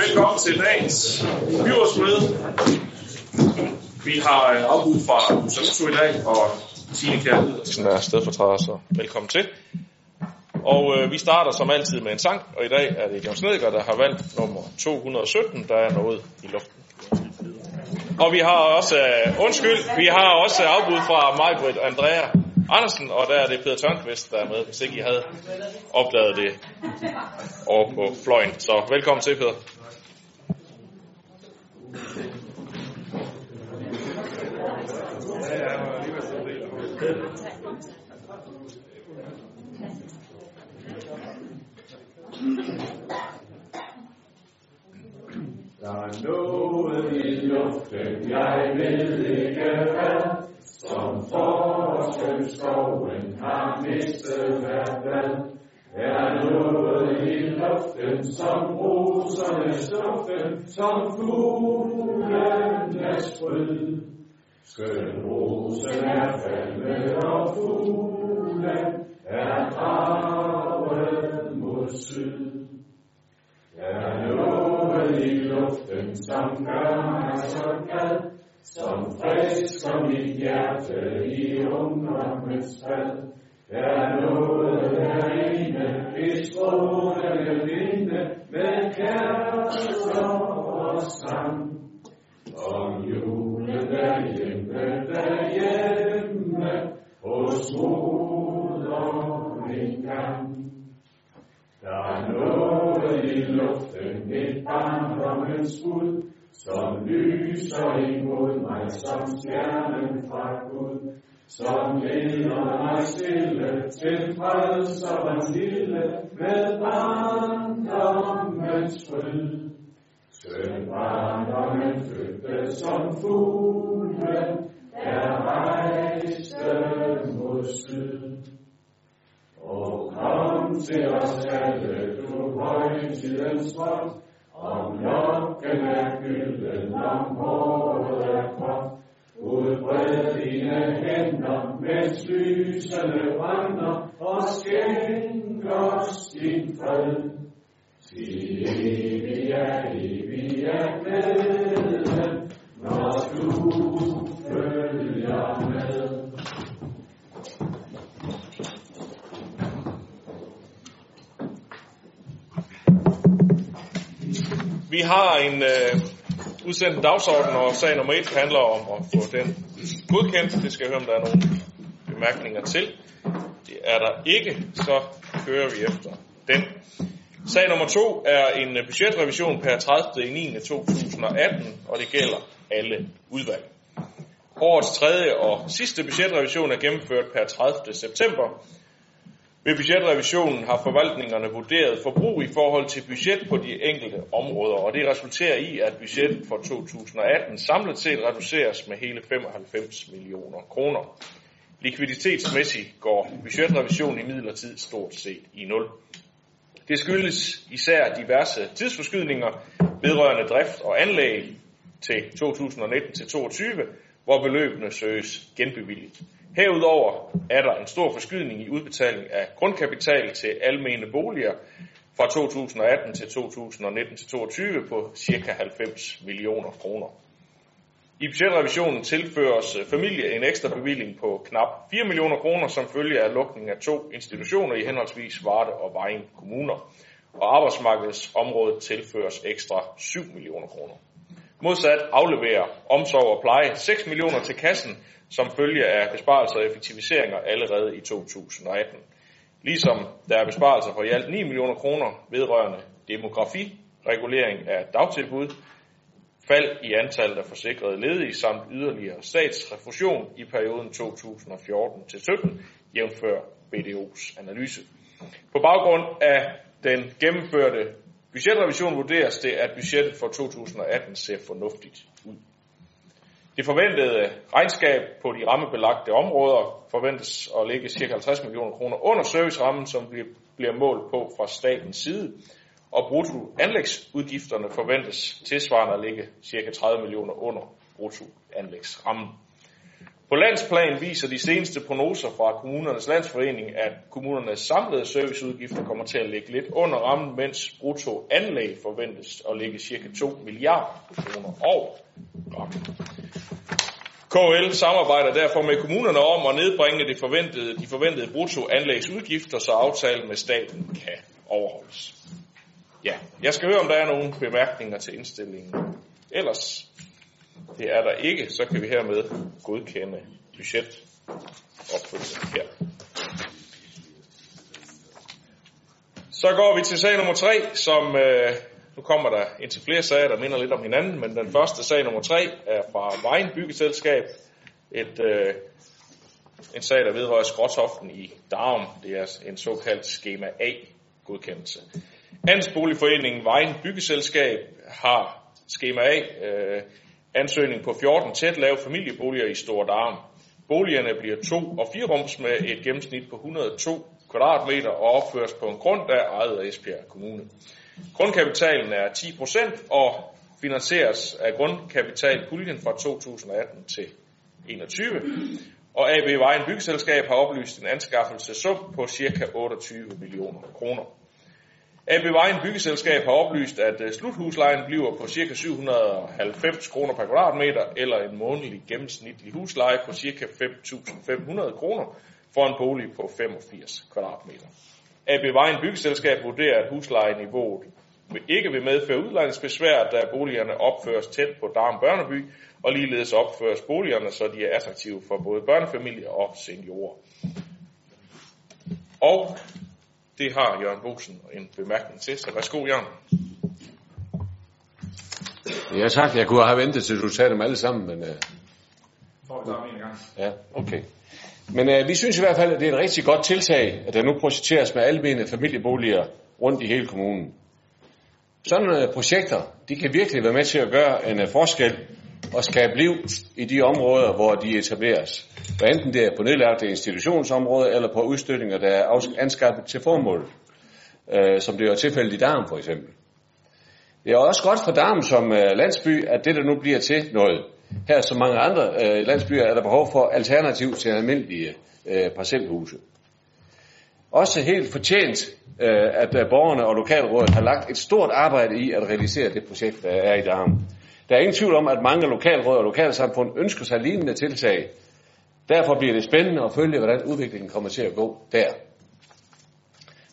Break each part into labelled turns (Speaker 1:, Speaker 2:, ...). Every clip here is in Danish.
Speaker 1: Velkommen til dagens byrådsmøde. Vi har øh, afbud fra Musamuso i dag, og Signe Kjær Lydersen er stedfortræder, så velkommen til. Og øh, vi starter som altid med en sang, og i dag er det Jens Snedgaard, der har valgt nummer 217, der er nået i luften. Og vi har også, øh, undskyld, vi har også afbud fra Majbrit Andrea Andersen, og der er det Peter Tørnqvist, der er med, hvis ikke I havde opdaget det over på fløjen. Så velkommen til, Peter.
Speaker 2: Der er noget i luften, jeg ved ikke hvad, som skoven har mistet hvert vand. Er noget i luften, som roserne stuften, som fuglenes fryd. Skøn rosen er faldet, og fuglen er draget mod syd. Er noget i luften, som gør mig så glad, som frisker mit hjerte i ungdommens fald. Der er noget herinde, i strålende vinde, med kærlighed og sang. Om julen derhjemme, derhjemme, hos moder min gang. Der er noget i luften, et barndommens bud, som lyser imod mig som stjernen fra Gud, som leder mig stille til frelserens lille med barndommens fryd. Skøn barndommen fødte som fuglen, der rejste mod syd. Og kom til os alle, du højtidens fond, om lokken er gylden, om håret er godt. Udbred dine hænder, mens lysene brænder, og skænk os din fred. Til evig er evig er glæden, når du følger med.
Speaker 1: Vi har en øh, udsendt dagsorden, og sag nummer et handler om at få den godkendt. Det skal jeg høre, om der er nogle bemærkninger til. Det er der ikke, så kører vi efter den. Sag nummer to er en øh, budgetrevision per 30. i 9. 2018, og det gælder alle udvalg. Årets tredje og sidste budgetrevision er gennemført per 30. september, ved budgetrevisionen har forvaltningerne vurderet forbrug i forhold til budget på de enkelte områder, og det resulterer i, at budgettet for 2018 samlet set reduceres med hele 95 millioner kroner. Likviditetsmæssigt går budgetrevisionen i midlertid stort set i nul. Det skyldes især diverse tidsforskydninger vedrørende drift og anlæg til 2019-2022, hvor beløbene søges genbevilget. Herudover er der en stor forskydning i udbetaling af grundkapital til almene boliger fra 2018 til 2019 til 2022 på ca. 90 millioner kroner. I budgetrevisionen tilføres øh, familie en ekstra bevilling på knap 4 millioner kroner som følge af lukningen af to institutioner i henholdsvis Varde og Vejen kommuner. Og arbejdsmarkedsområdet tilføres ekstra 7 millioner kroner. Modsat afleverer omsorg og pleje 6 millioner til kassen som følge af besparelser og effektiviseringer allerede i 2018. Ligesom der er besparelser for i alt 9 millioner kroner vedrørende demografi, regulering af dagtilbud, fald i antallet af forsikrede ledige samt yderligere statsrefusion i perioden 2014-17, jævnfør BDO's analyse. På baggrund af den gennemførte budgetrevision vurderes det, at budgettet for 2018 ser fornuftigt ud. Det forventede øh, regnskab på de rammebelagte områder forventes at ligge ca. 50 millioner kroner under servicerammen, som bliver målt på fra statens side, og brutto anlægsudgifterne forventes tilsvarende at ligge ca. 30 millioner under brutto anlægsrammen. På landsplan viser de seneste prognoser fra kommunernes landsforening, at kommunernes samlede serviceudgifter kommer til at ligge lidt under rammen, mens brutto anlæg forventes at ligge cirka 2 milliarder kroner over rammen. KL samarbejder derfor med kommunerne om at nedbringe de forventede, de forventede bruttoanlægsudgifter, så aftalen med staten kan overholdes. Ja, jeg skal høre, om der er nogle bemærkninger til indstillingen. Ellers, det er der ikke, så kan vi hermed godkende budget her. Så går vi til sag nummer 3, som øh, nu kommer der indtil flere sager, der minder lidt om hinanden, men den første sag nummer 3 er fra Vejen Byggeselskab. Et, øh, en sag, der vedrører Skråtoften i Darum. Det er en såkaldt skema A-godkendelse. Andelsboligforeningen Vejen Byggeselskab har skema A øh, ansøgning på 14 tæt lave familieboliger i Store Darum. Boligerne bliver to og fire rums med et gennemsnit på 102 kvadratmeter og opføres på en grund, der er ejet af Esbjerg Kommune. Grundkapitalen er 10% og finansieres af grundkapitalpuljen fra 2018 til 21. Og AB Vejen Byggeselskab har oplyst en anskaffelsessum på ca. 28 millioner kroner. AB Vejen Byggeselskab har oplyst, at øh, sluthuslejen bliver på ca. 790 kroner per kvadratmeter, eller en månedlig gennemsnitlig husleje på ca. 5.500 kroner for en bolig på 85 kvadratmeter. AB Vejen Byggeselskab vurderer, at huslejeniveauet ikke vil medføre udlejningsbesvær, da boligerne opføres tæt på Darm Børneby, og ligeledes opføres boligerne, så de er attraktive for både børnefamilier og seniorer. Og det har Jørgen Bosen en bemærkning til, så værsgo Jørgen.
Speaker 3: Ja tak, jeg kunne have ventet til du sagde dem alle sammen, men... Uh...
Speaker 4: Får vi en gang.
Speaker 3: Ja, okay. Men uh, vi synes i hvert fald, at det er et rigtig godt tiltag, at der nu projekteres med almene familieboliger rundt i hele kommunen. Sådan uh, projekter, de kan virkelig være med til at gøre en uh, forskel og skabe liv i de områder, hvor de etableres. Hvad enten det er på nedlagte institutionsområder eller på udstøtninger, der er anskaffet til formål, øh, som det er tilfældet i Darm for eksempel. Det er også godt for Darm som øh, landsby, at det der nu bliver til noget. Her som mange andre øh, landsbyer er der behov for alternativ til almindelige øh, parcelhuse. Også helt fortjent, øh, at øh, borgerne og lokalrådet har lagt et stort arbejde i at realisere det projekt, der er i Darm. Der er ingen tvivl om, at mange lokalråd og lokalsamfund ønsker sig lignende tiltag. Derfor bliver det spændende at følge, hvordan udviklingen kommer til at gå der.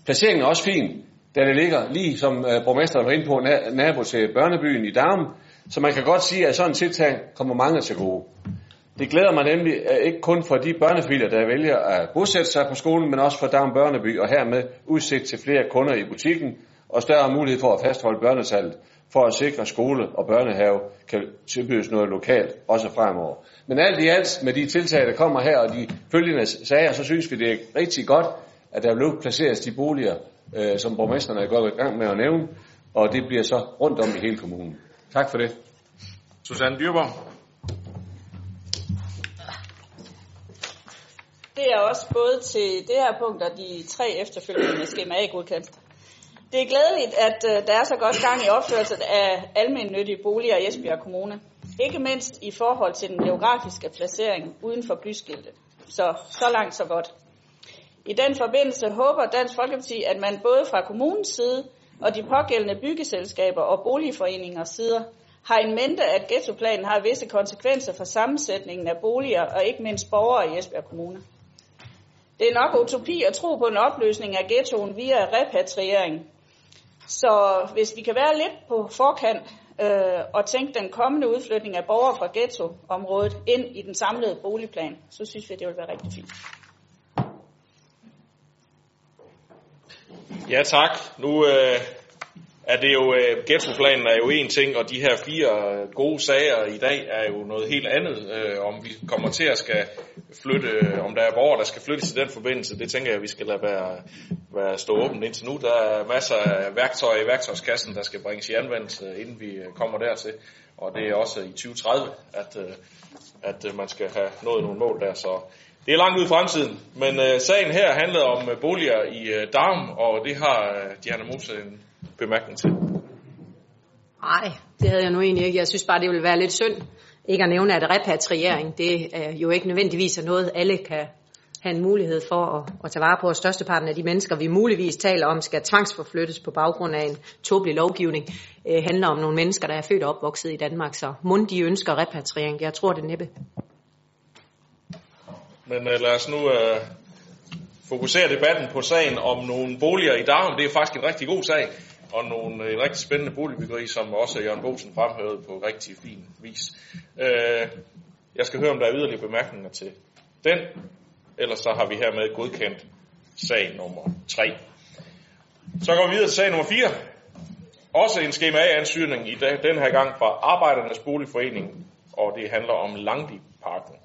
Speaker 3: Placeringen er også fin, da det ligger lige som øh, borgmesteren var inde på, nabo til børnebyen i Darm, så man kan godt sige, at sådan en tiltag kommer mange til gode. Det glæder mig nemlig ikke kun for de børnefamilier, der vælger at bosætte sig på skolen, men også for Darm Børneby og hermed udsigt til flere kunder i butikken og større mulighed for at fastholde børnetallet, for at sikre skole og børnehave kan tilbydes noget lokalt, også fremover. Men alt i alt med de tiltag, der kommer her og de følgende sager, så synes vi, det er rigtig godt, at der vil placeres de boliger, øh, som borgmesterne er gået i gang med at nævne, og det bliver så rundt om i hele kommunen. Tak for det.
Speaker 1: Susanne Dyrborg.
Speaker 5: Det er også både til det her punkt og de tre efterfølgende skema A-godkendelser. Det er glædeligt, at øh, der er så godt gang i opførelsen af almennyttige boliger i Esbjerg Kommune. Ikke mindst i forhold til den geografiske placering uden for byskiltet. Så, så langt, så godt. I den forbindelse håber Dansk Folkeparti, at man både fra kommunens side og de pågældende byggeselskaber og boligforeningers sider har en mente, at ghettoplanen har visse konsekvenser for sammensætningen af boliger og ikke mindst borgere i Esbjerg Kommune. Det er nok utopi at tro på en opløsning af ghettoen via repatriering. Så hvis vi kan være lidt på forkant øh, og tænke den kommende udflytning af borgere fra ghettoområdet ind i den samlede boligplan, så synes vi, det vil være rigtig fint.
Speaker 1: Ja tak. Nu øh, er det jo, øh, ghettoplanen er jo en ting, og de her fire øh, gode sager i dag er jo noget helt andet. Øh, om vi kommer til at skal flytte, øh, om der er borgere, der skal flyttes i den forbindelse, det tænker jeg, vi skal lade være, være stå åbent indtil nu. Der er masser af værktøjer i værktøjskassen, der skal bringes i anvendelse, inden vi øh, kommer dertil. Og det er også i 2030, at, at man skal have nået nogle mål der. Så det er langt ud i fremtiden, men øh, sagen her handler om øh, boliger i øh, Darm, og det har øh, Diana Mose en bemærkning til.
Speaker 6: Nej, det havde jeg nu egentlig ikke. Jeg synes bare, det ville være lidt synd, Ikke at nævne, at repatriering, det er jo ikke nødvendigvis noget, alle kan have en mulighed for at, at tage vare på. Og størsteparten af de mennesker, vi muligvis taler om, skal tvangsforflyttes på baggrund af en tåbelig lovgivning, øh, handler om nogle mennesker, der er født og opvokset i Danmark. Så mund de ønsker repatriering. Jeg tror det næppe.
Speaker 1: Men uh, lad os nu uh, fokusere debatten på sagen om nogle boliger i Darm. Det er faktisk en rigtig god sag, og nogle, en rigtig spændende boligbyggeri, som også Jørgen Bosen fremhævede på rigtig fin vis. Øh, jeg skal høre, om der er yderligere bemærkninger til den. Ellers så har vi hermed godkendt sag nummer 3. Så går vi videre til sag nummer 4. Også en skema A-ansøgning i dag, den her gang fra Arbejdernes Boligforening, og det handler om Langdi-parken.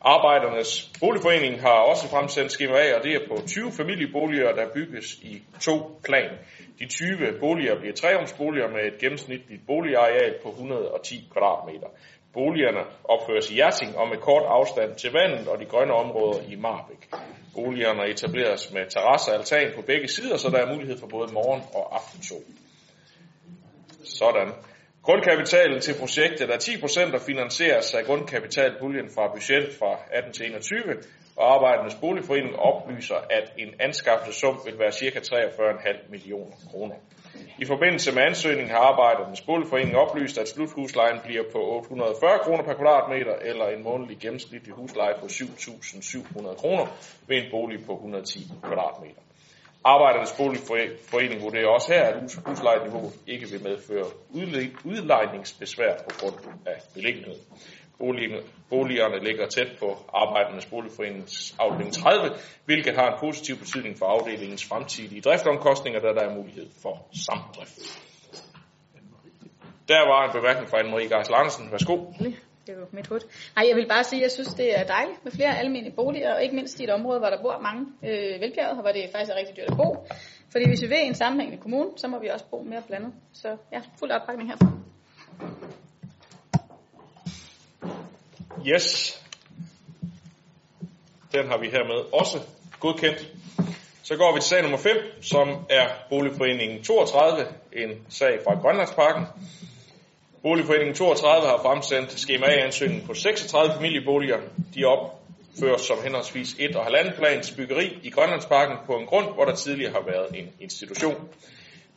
Speaker 1: Arbejdernes Boligforening har også fremsendt skema A, og det er på 20 familieboliger, der bygges i to plan. De 20 boliger bliver trerumsboliger med et gennemsnitligt boligareal på 110 kvadratmeter. Boligerne opføres i Hjerting og med kort afstand til vandet og de grønne områder i Marbæk. Boligerne etableres med terrasse og altan på begge sider, så der er mulighed for både morgen- og aftensol. Sådan. Grundkapitalen til projektet er 10% og finansieres af grundkapitalpuljen fra budget fra 18 til 21, og Arbejdernes Boligforening oplyser, at en anskaffelsessum vil være ca. 43,5 millioner kroner. I forbindelse med ansøgningen har Arbejdernes Boligforening oplyst, at sluthuslejen bliver på 840 kroner per kvadratmeter, eller en månedlig gennemsnitlig husleje på 7.700 kroner ved en bolig på 110 kvadratmeter. Arbejdernes Boligforening vurderer også her, at huslejeniveauet ikke vil medføre udlejningsbesvær på grund af beliggenhed. Boligerne ligger tæt på Arbejdernes Boligforenings afdeling 30, hvilket har en positiv betydning for afdelingens fremtidige driftomkostninger, da der er mulighed for samdrift. Der var en bemærkning fra Anne-Marie Geisel Andersen. Værsgo.
Speaker 5: Det var mit hud. Nej, jeg vil bare sige, at jeg synes, det er dejligt med flere almindelige boliger, og ikke mindst i et område, hvor der bor mange øh, velbjerget, hvor det faktisk er rigtig dyrt at bo. Fordi hvis vi vil en sammenhængende kommune, så må vi også bo mere blandet. Så ja, fuld opbakning herfra.
Speaker 1: Yes. Den har vi hermed også godkendt. Så går vi til sag nummer 5, som er Boligforeningen 32, en sag fra Grønlandsparken. Boligforeningen 32 har fremsendt skema A-ansøgning på 36 familieboliger. De opføres som henholdsvis et og halvanden plans byggeri i Grønlandsparken på en grund, hvor der tidligere har været en institution.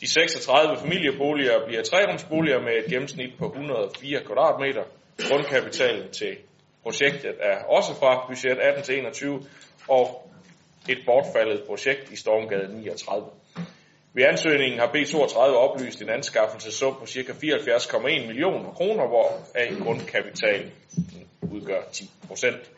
Speaker 1: De 36 familieboliger bliver trerumsboliger med et gennemsnit på 104 kvadratmeter. Grundkapitalen til projektet er også fra budget 18 til 21 og et bortfaldet projekt i Stormgade 39. Ved ansøgningen har B32 oplyst en anskaffelsessum på ca. 74,1 millioner kroner, hvor af grundkapitalen udgør 10 procent.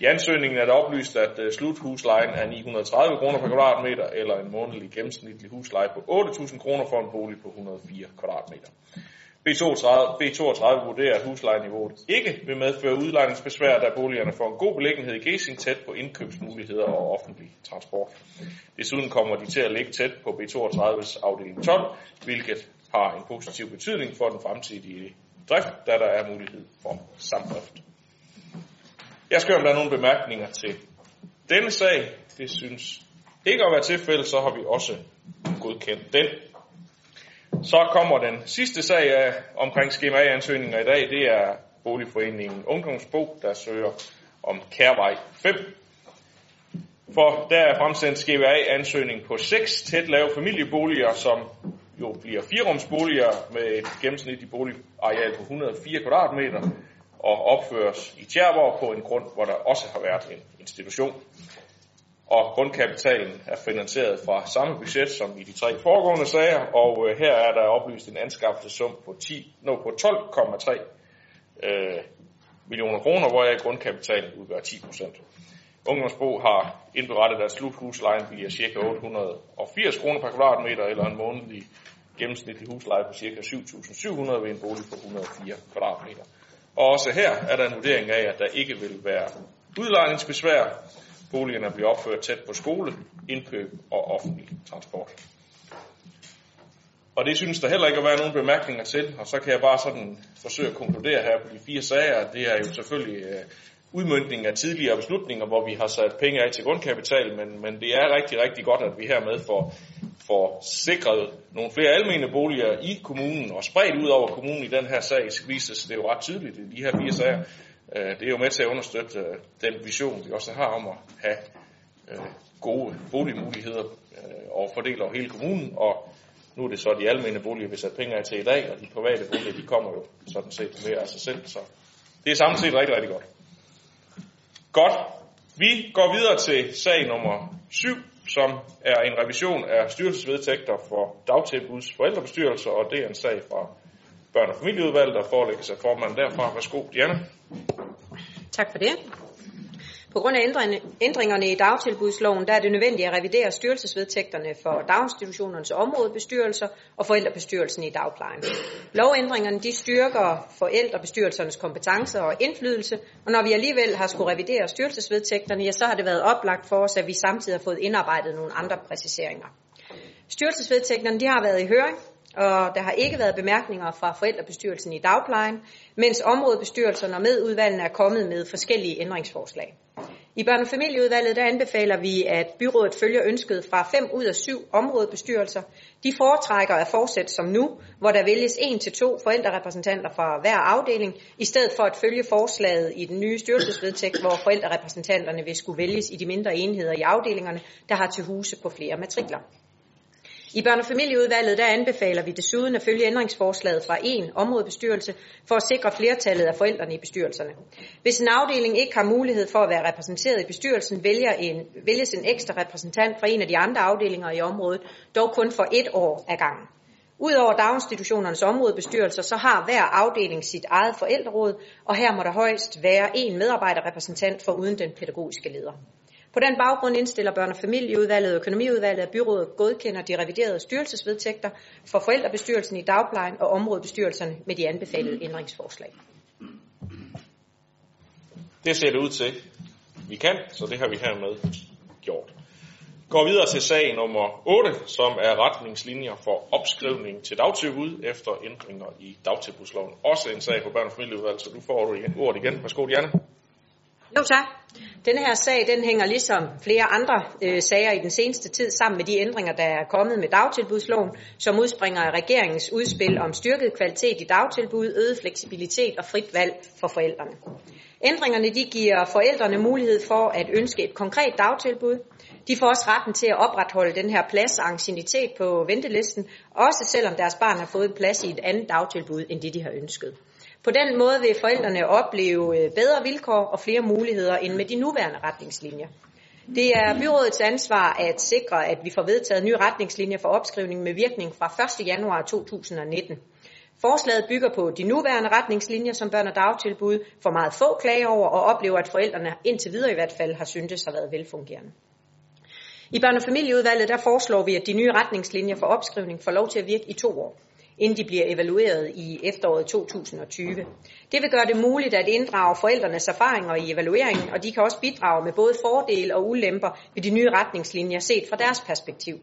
Speaker 1: I ansøgningen er det oplyst, at øh, sluthuslejen er 930 kroner per kvadratmeter, eller en månedlig gennemsnitlig husleje på 8.000 kroner for en bolig på 104 kvadratmeter. B32, B32 vurderer, at huslejeniveauet ikke vil medføre udlejningsbesvær, da boligerne får en god beliggenhed i Gesing tæt på indkøbsmuligheder og offentlig transport. Desuden kommer de til at ligge tæt på B32's afdeling 12, hvilket har en positiv betydning for den fremtidige drift, da der er mulighed for samdrift. Jeg skal om der er nogle bemærkninger til denne sag. Det synes ikke at være tilfældet, så har vi også godkendt den. Så kommer den sidste sag af, omkring skema A-ansøgninger i dag. Det er Boligforeningen Ungdomsbo, der søger om Kærvej 5. For der er fremsendt skema A-ansøgning på 6 tæt lave familieboliger, som jo bliver firerumsboliger med et gennemsnitligt boligareal på 104 kvadratmeter og opføres i Tjerborg på en grund, hvor der også har været en institution og grundkapitalen er finansieret fra samme budget som i de tre foregående sager, og øh, her er der oplyst en anskaffelsessum på, 10, no, på 12,3 øh, millioner kroner, hvor grundkapitalen udgør 10 procent. Ungdomsbo har indberettet, at sluthuslejen bliver ca. 880 kroner per kvadratmeter, eller en månedlig gennemsnitlig husleje på ca. 7.700 ved en bolig på 104 kvadratmeter. Og også her er der en vurdering af, at der ikke vil være udlejningsbesvær, Boligerne bliver opført tæt på skole, indkøb og offentlig transport. Og det synes der heller ikke at være nogen bemærkninger til, og så kan jeg bare sådan forsøge at konkludere her på de fire sager. Det er jo selvfølgelig øh, uh, udmyndning af tidligere beslutninger, hvor vi har sat penge af til grundkapital, men, men det er rigtig, rigtig godt, at vi hermed får, får sikret nogle flere almene boliger i kommunen og spredt ud over kommunen i den her sag, viser sig det jo ret tydeligt i de her fire sager. Øh, det er jo med til at understøtte øh, den vision, vi også har om at have øh, gode boligmuligheder øh, og fordele over hele kommunen, og nu er det så de almene boliger, vi sætter penge af til i dag, og de private boliger, de kommer jo sådan set mere af sig selv, så det er samtidig rigtig, rigtig godt. Godt. Vi går videre til sag nummer 7, som er en revision af styrelsesvedtægter for dagtilbuds forældrebestyrelser, og det er en sag fra børn- og familieudvalget, der forelægges af formanden derfra. Værsgo, Diana.
Speaker 6: Tak for det. På grund af ændringerne i dagtilbudsloven, der er det nødvendigt at revidere styrelsesvedtægterne for daginstitutionernes områdebestyrelser og forældrebestyrelsen i dagplejen. Lovændringerne de styrker forældrebestyrelsernes kompetencer og indflydelse, og når vi alligevel har skulle revidere styrelsesvedtægterne, ja, så har det været oplagt for os, at vi samtidig har fået indarbejdet nogle andre præciseringer. Styrelsesvedtægterne de har været i høring, og der har ikke været bemærkninger fra forældrebestyrelsen i dagplejen, mens områdebestyrelserne og medudvalgene er kommet med forskellige ændringsforslag. I børne- og familieudvalget der anbefaler vi, at byrådet følger ønsket fra 5 ud af 7 områdebestyrelser. De foretrækker at fortsætte som nu, hvor der vælges 1 til to forældrerepræsentanter fra hver afdeling, i stedet for at følge forslaget i den nye styrelsesvedtægt, hvor forældrerepræsentanterne vil skulle vælges i de mindre enheder i afdelingerne, der har til huse på flere matrikler. I børne- og familieudvalget der anbefaler vi desuden at følge ændringsforslaget fra en områdebestyrelse for at sikre flertallet af forældrene i bestyrelserne. Hvis en afdeling ikke har mulighed for at være repræsenteret i bestyrelsen, vælger en, vælges en ekstra repræsentant fra en af de andre afdelinger i området, dog kun for et år ad gangen. Udover daginstitutionernes områdebestyrelser, så har hver afdeling sit eget forældreråd, og her må der højst være en medarbejderrepræsentant for uden den pædagogiske leder. På den baggrund indstiller børne- og familieudvalget og økonomiudvalget, at byrådet godkender de reviderede styrelsesvedtægter for forældrebestyrelsen i dagplejen og områdebestyrelserne med de anbefalede ændringsforslag.
Speaker 1: Det ser det ud til, vi kan, så det har vi hermed gjort. Går videre til sag nummer 8, som er retningslinjer for opskrivning til dagtilbud efter ændringer i dagtilbudsloven. Også en sag på børn- og familieudvalget, så du får ordet igen. Værsgo, Janne.
Speaker 6: Jo tak. Denne her sag den hænger ligesom flere andre øh, sager i den seneste tid sammen med de ændringer, der er kommet med dagtilbudsloven, som udspringer af regeringens udspil om styrket kvalitet i dagtilbud, øget fleksibilitet og frit valg for forældrene. Ændringerne de giver forældrene mulighed for at ønske et konkret dagtilbud. De får også retten til at opretholde den her plads og ancienitet på ventelisten, også selvom deres barn har fået en plads i et andet dagtilbud end det, de har ønsket. På den måde vil forældrene opleve øh, bedre vilkår og flere muligheder end med de nuværende retningslinjer. Det er byrådets ansvar at sikre, at vi får vedtaget nye retningslinjer for opskrivning med virkning fra 1. januar 2019. Forslaget bygger på de nuværende retningslinjer, som børn og dagtilbud får meget få klager over og oplever, at forældrene indtil videre i hvert fald har syntes har været velfungerende. I børne- og familieudvalget der foreslår vi, at de nye retningslinjer for opskrivning får lov til at virke i to år inden de bliver evalueret i efteråret 2020. Det vil gøre det muligt at inddrage forældrenes erfaringer i evalueringen, og de kan også bidrage med både fordele og ulemper ved de nye retningslinjer set fra deres perspektiv.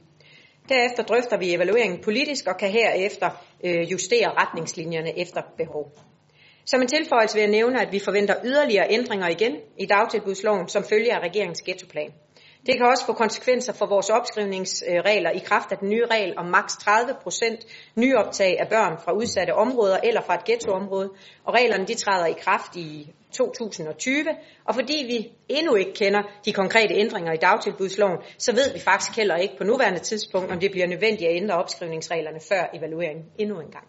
Speaker 6: Derefter drøfter vi evalueringen politisk og kan herefter øh, justere retningslinjerne efter behov. Som en tilføjelse vil jeg nævne, at vi forventer yderligere ændringer igen i dagtilbudsloven som følge af regeringens ghettoplan. Det kan også få konsekvenser for vores opskrivningsregler i kraft af den nye regel om maks 30 procent nyoptag af børn fra udsatte områder eller fra et ghettoområde, og reglerne de træder i kraft i 2020, og fordi vi endnu ikke kender de konkrete ændringer i dagtilbudsloven, så ved vi faktisk heller ikke på nuværende tidspunkt, om det bliver nødvendigt at ændre opskrivningsreglerne før evalueringen endnu en gang.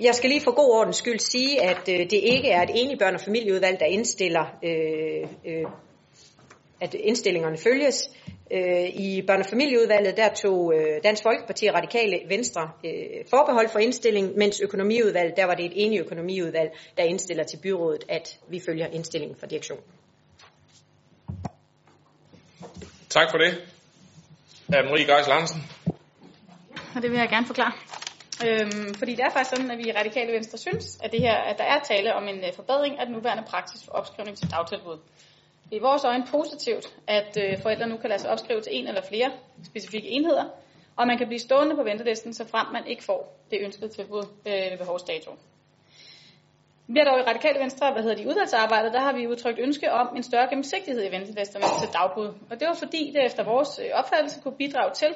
Speaker 6: Jeg skal lige for god ordens skyld sige, at øh, det ikke er et enigt børn- og familieudvalg, der indstiller øh, øh, at indstillingerne følges. Øh, I børne- og familieudvalget der tog øh, Dansk Folkeparti og Radikale Venstre øh, forbehold for indstillingen, mens økonomiudvalget, der var det et enigt økonomiudvalg, der indstiller til byrådet, at vi følger indstillingen fra direktion.
Speaker 1: Tak for det. Anne-Marie Geis Larsen.
Speaker 7: Og det vil jeg gerne forklare. Øhm, fordi det er faktisk sådan, at vi i Radikale Venstre synes, at, det her, at der er tale om en forbedring af den nuværende praksis for opskrivning til dagtilbud i vores øjne positivt, at øh, forældre nu kan lade sig opskrive til en eller flere specifikke enheder, og man kan blive stående på ventelisten, så frem man ikke får det ønskede tilbud øh, ved behovsdato. Vi har dog i Radikale Venstre, hvad hedder de, udvalgsarbejdet, der har vi udtrykt ønske om en større gennemsigtighed i ventelisterne til dagbud. Og det var fordi, det efter vores øh, opfattelse kunne bidrage til,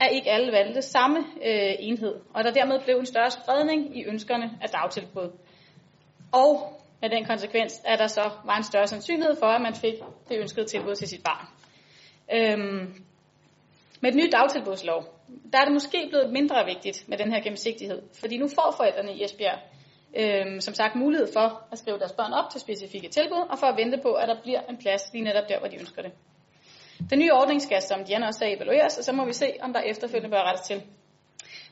Speaker 7: at ikke alle valgte samme øh, enhed, og der dermed blev en større spredning i ønskerne af dagtilbud. Og med den konsekvens, at der så var en større sandsynlighed for, at man fik det ønskede tilbud til sit barn. Øhm, med den nye dagtilbudslov, der er det måske blevet mindre vigtigt med den her gennemsigtighed, fordi nu får forældrene i Esbjerg øhm, som sagt mulighed for at skrive deres børn op til specifikke tilbud, og for at vente på, at der bliver en plads lige netop der, hvor de ønsker det. Den nye ordning skal, som Diana også sagde, evalueres, og så må vi se, om der efterfølgende bør rettes til.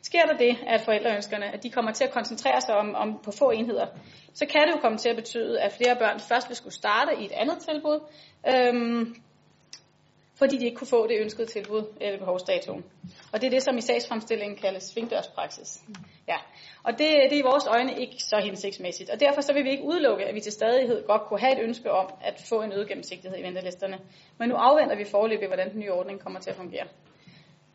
Speaker 7: Sker der det, at forældreønskerne at de kommer til at koncentrere sig om, om på få enheder, så kan det jo komme til at betyde, at flere børn først vil skulle starte i et andet tilbud, øhm, fordi de ikke kunne få det ønskede tilbud øh, eller behovsdatoen. Og det er det, som i sagsfremstillingen kaldes svingdørspraksis. Ja. Og det, det er i vores øjne ikke så hensigtsmæssigt. Og derfor så vil vi ikke udelukke, at vi til stadighed godt kunne have et ønske om at få en øget gennemsigtighed i ventelisterne. Men nu afventer vi forløbet, hvordan den nye ordning kommer til at fungere.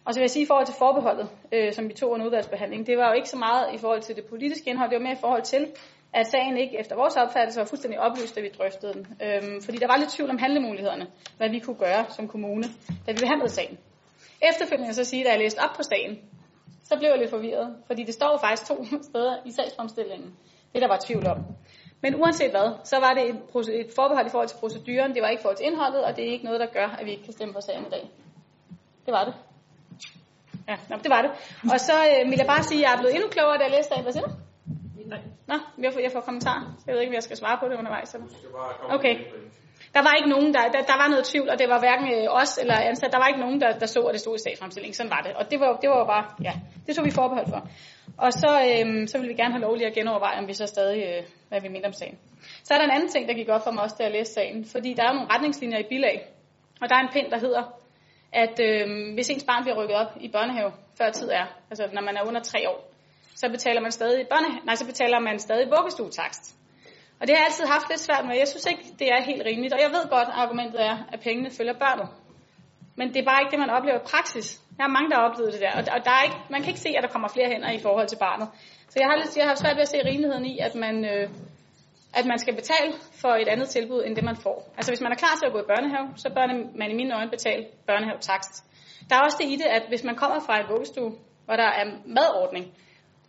Speaker 7: Og så vil jeg sige i forhold til forbeholdet, øh, som vi tog under udvalgsbehandling, det var jo ikke så meget i forhold til det politiske indhold, det var mere i forhold til, at sagen ikke efter vores opfattelse var fuldstændig oplyst, da vi drøftede den. Øhm, fordi der var lidt tvivl om handlemulighederne, hvad vi kunne gøre som kommune, da vi behandlede sagen. Efterfølgende så sige, da jeg læste op på sagen, så blev jeg lidt forvirret, fordi det står faktisk to steder i sagsfremstillingen, det der var tvivl om. Men uanset hvad, så var det et, et forbehold i forhold til proceduren, det var ikke i forhold til indholdet, og det er ikke noget, der gør, at vi ikke kan stemme for sagen i dag. Det var det. Ja, nå, det var det. Og så øh, vil jeg bare sige, at jeg er blevet endnu klogere, da jeg læste sagen. Hvad siger du? Nej. Nå, jeg får, jeg får kommentar. Jeg ved ikke, om jeg skal svare på det undervejs. Eller? Okay. Der var ikke nogen, der, der, der var noget tvivl, og det var hverken øh, os eller ansat. Der var ikke nogen, der, der så, at det stod i statsfremstillingen. Sådan var det. Og det var, det var jo bare, ja, det tog vi forbehold for. Og så, øhm, så vil vi gerne have lov lige at genoverveje, om vi så stadig, øh, hvad vi mener om sagen. Så er der en anden ting, der gik op for mig også, da jeg læste sagen. Fordi der er nogle retningslinjer i bilag. Og der er en pind, der hedder, at øh, hvis ens barn bliver rykket op i børnehave, før tid er, altså når man er under tre år, så betaler man stadig børne, nej, så betaler man stadig vuggestuetakst. Og det har jeg altid haft lidt svært med. Jeg synes ikke, det er helt rimeligt. Og jeg ved godt, at argumentet er, at pengene følger børnet. Men det er bare ikke det, man oplever i praksis. Jeg har mange, der har oplevet det der. Og der er ikke, man kan ikke se, at der kommer flere hænder i forhold til barnet. Så jeg har, lidt, jeg har svært ved at se rimeligheden i, at man, øh, at man skal betale for et andet tilbud, end det man får. Altså hvis man er klar til at gå i børnehave, så bør man i mine øjne betale børnehavetakst. Der er også det i det, at hvis man kommer fra en vuggestue, hvor der er madordning,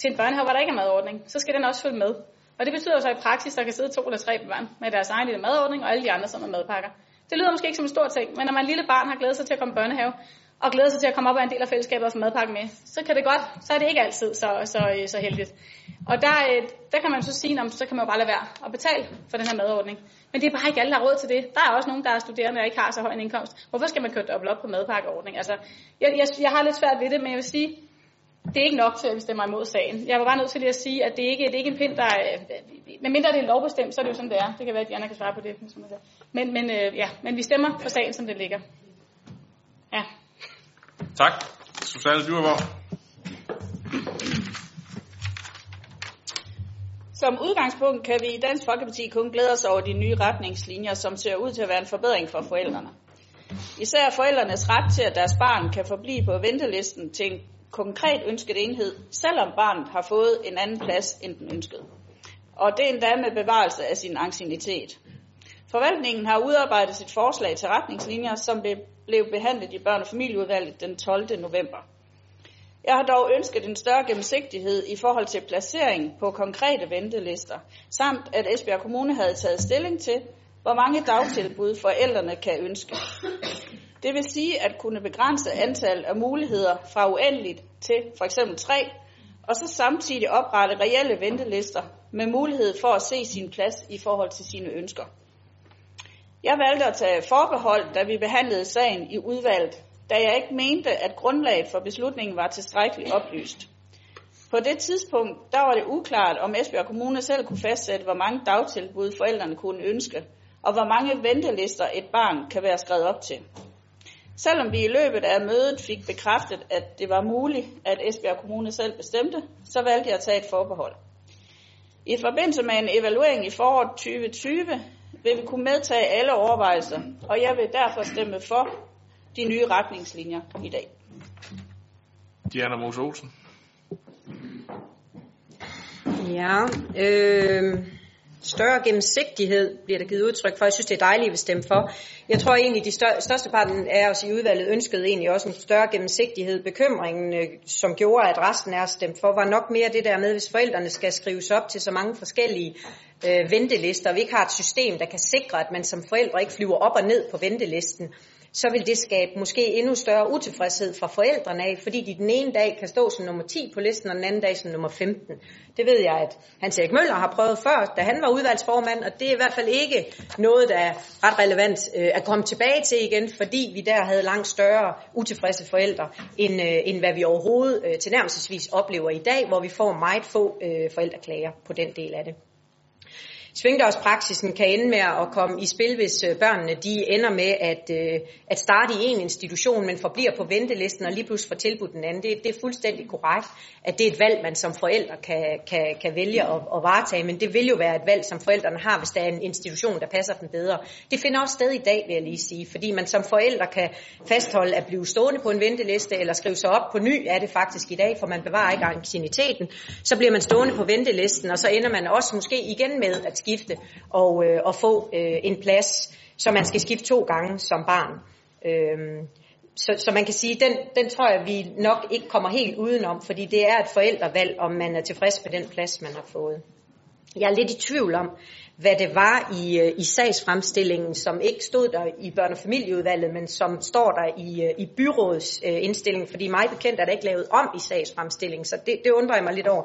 Speaker 7: til en børnehave, hvor der ikke er madordning, så skal den også følge med. Og det betyder så i praksis, at der kan sidde to eller tre børn med deres egen lille madordning, og alle de andre som er madpakker. Det lyder måske ikke som en stor ting, men når man en lille barn har glædet sig til at komme i børnehave, og glæder sig til at komme op og en del af fællesskabet og få madpakke med, så kan det godt, så er det ikke altid så, så, øh, så heldigt. Og der, øh, der kan man så sige, at så kan man jo bare lade være at betale for den her madordning. Men det er bare ikke alle, der har råd til det. Der er også nogen, der er studerende og ikke har så høj en indkomst. Hvorfor skal man køre dobbelt op på madpakkeordning? Altså, jeg, jeg, jeg har lidt svært ved det, men jeg vil sige, det er ikke nok til, at vi stemmer imod sagen. Jeg var bare nødt til lige at sige, at det ikke det er ikke en pind, der øh, er... Medmindre det er lovbestemt, så er det jo sådan, det er. Det kan være, at Diana kan svare på det. Men, men, ja, men vi stemmer for sagen, som det ligger. Ja.
Speaker 1: Tak. Susanne Dyrborg.
Speaker 5: Som udgangspunkt kan vi i Dansk Folkeparti kun glæde os over de nye retningslinjer, som ser ud til at være en forbedring for forældrene. Især forældrenes ret til, at deres barn kan forblive på ventelisten til en konkret ønsket enhed, selvom barnet har fået en anden plads end den ønskede. Og det er endda med bevarelse af sin anciennitet. Forvaltningen har udarbejdet sit forslag til retningslinjer, som blev blev behandlet i børn- og familieudvalget den 12. november. Jeg har dog ønsket en større gennemsigtighed i forhold til placering på konkrete ventelister, samt at Esbjerg Kommune havde taget stilling til, hvor mange dagtilbud forældrene kan ønske. Det vil sige at kunne begrænse antallet af muligheder fra uendeligt til for eksempel tre, og så samtidig oprette reelle ventelister med mulighed for at se sin plads i forhold til sine ønsker. Jeg valgte at tage forbehold, da vi behandlede sagen i udvalget, da jeg ikke mente, at grundlaget for beslutningen var tilstrækkeligt oplyst. På det tidspunkt der var det uklart, om Esbjerg Kommune selv kunne fastsætte, hvor mange dagtilbud forældrene kunne ønske, og hvor mange ventelister et barn kan være skrevet op til. Selvom vi i løbet af mødet fik bekræftet, at det var muligt, at Esbjerg Kommune selv bestemte, så valgte jeg at tage et forbehold. I forbindelse med en evaluering i foråret 2020 vil vi kunne medtage alle overvejelser, og jeg vil derfor stemme for de nye retningslinjer i dag.
Speaker 1: Diana Mose Olsen.
Speaker 6: Ja, øh, større gennemsigtighed, bliver der givet udtryk for. Jeg synes, det er dejligt, at vi stemme for. Jeg tror egentlig, de stør, største parten af os i udvalget ønskede egentlig også en større gennemsigtighed. Bekymringen, øh, som gjorde, at resten er stemt for, var nok mere det der med, hvis forældrene skal skrives op til så mange forskellige øh, ventelister, og vi ikke har et system, der kan sikre, at man som forældre ikke flyver op og ned på ventelisten, så vil det skabe måske endnu større utilfredshed fra forældrene af, fordi de den ene dag kan stå som nummer 10 på listen, og den anden dag som nummer 15. Det ved jeg, at Hans Erik Møller har prøvet før, da han var udvalgsformand, og det er i hvert fald ikke noget, der er ret relevant øh, at komme tilbage til igen, fordi vi der havde langt større utilfredse forældre, end, øh, end hvad vi overhovedet øh, tilnærmelsesvis oplever i dag, hvor vi får meget få øh, forældreklager på den del af det. Svingdørspraksisen kan ende med at komme i spil, hvis øh, børnene de ender med at, øh, at starte i en institution, men forbliver på ventelisten og lige pludselig får tilbudt den anden. Det, det er fuldstændig korrekt, at det er et valg, man som forældre kan, kan, kan vælge at, at varetage, men det vil jo være et valg, som forældrene har, hvis der er en institution, der passer dem bedre. Det finder også sted i dag, vil jeg lige sige, fordi man som forældre kan fastholde at blive stående på en venteliste, eller skrive sig op på ny, er det faktisk i dag, for man bevarer ikke ancieniteten. Så bliver man stående på ventelisten, og så ender man også måske igen med at skifte og, øh, og få øh, en plads, så man skal skifte to gange som barn. Øhm, så, så man kan sige, den, den tror jeg, vi nok ikke kommer helt udenom, fordi det er et forældrevalg, om man er tilfreds med den plads, man har fået. Jeg er lidt i tvivl om, hvad det var i, øh, i sagsfremstillingen, som ikke stod der i børne- og familieudvalget, men som står der i, øh, i byrådets øh, indstilling, fordi mig bekendt er der ikke lavet om i sagsfremstillingen, så det, det undrer jeg mig lidt over,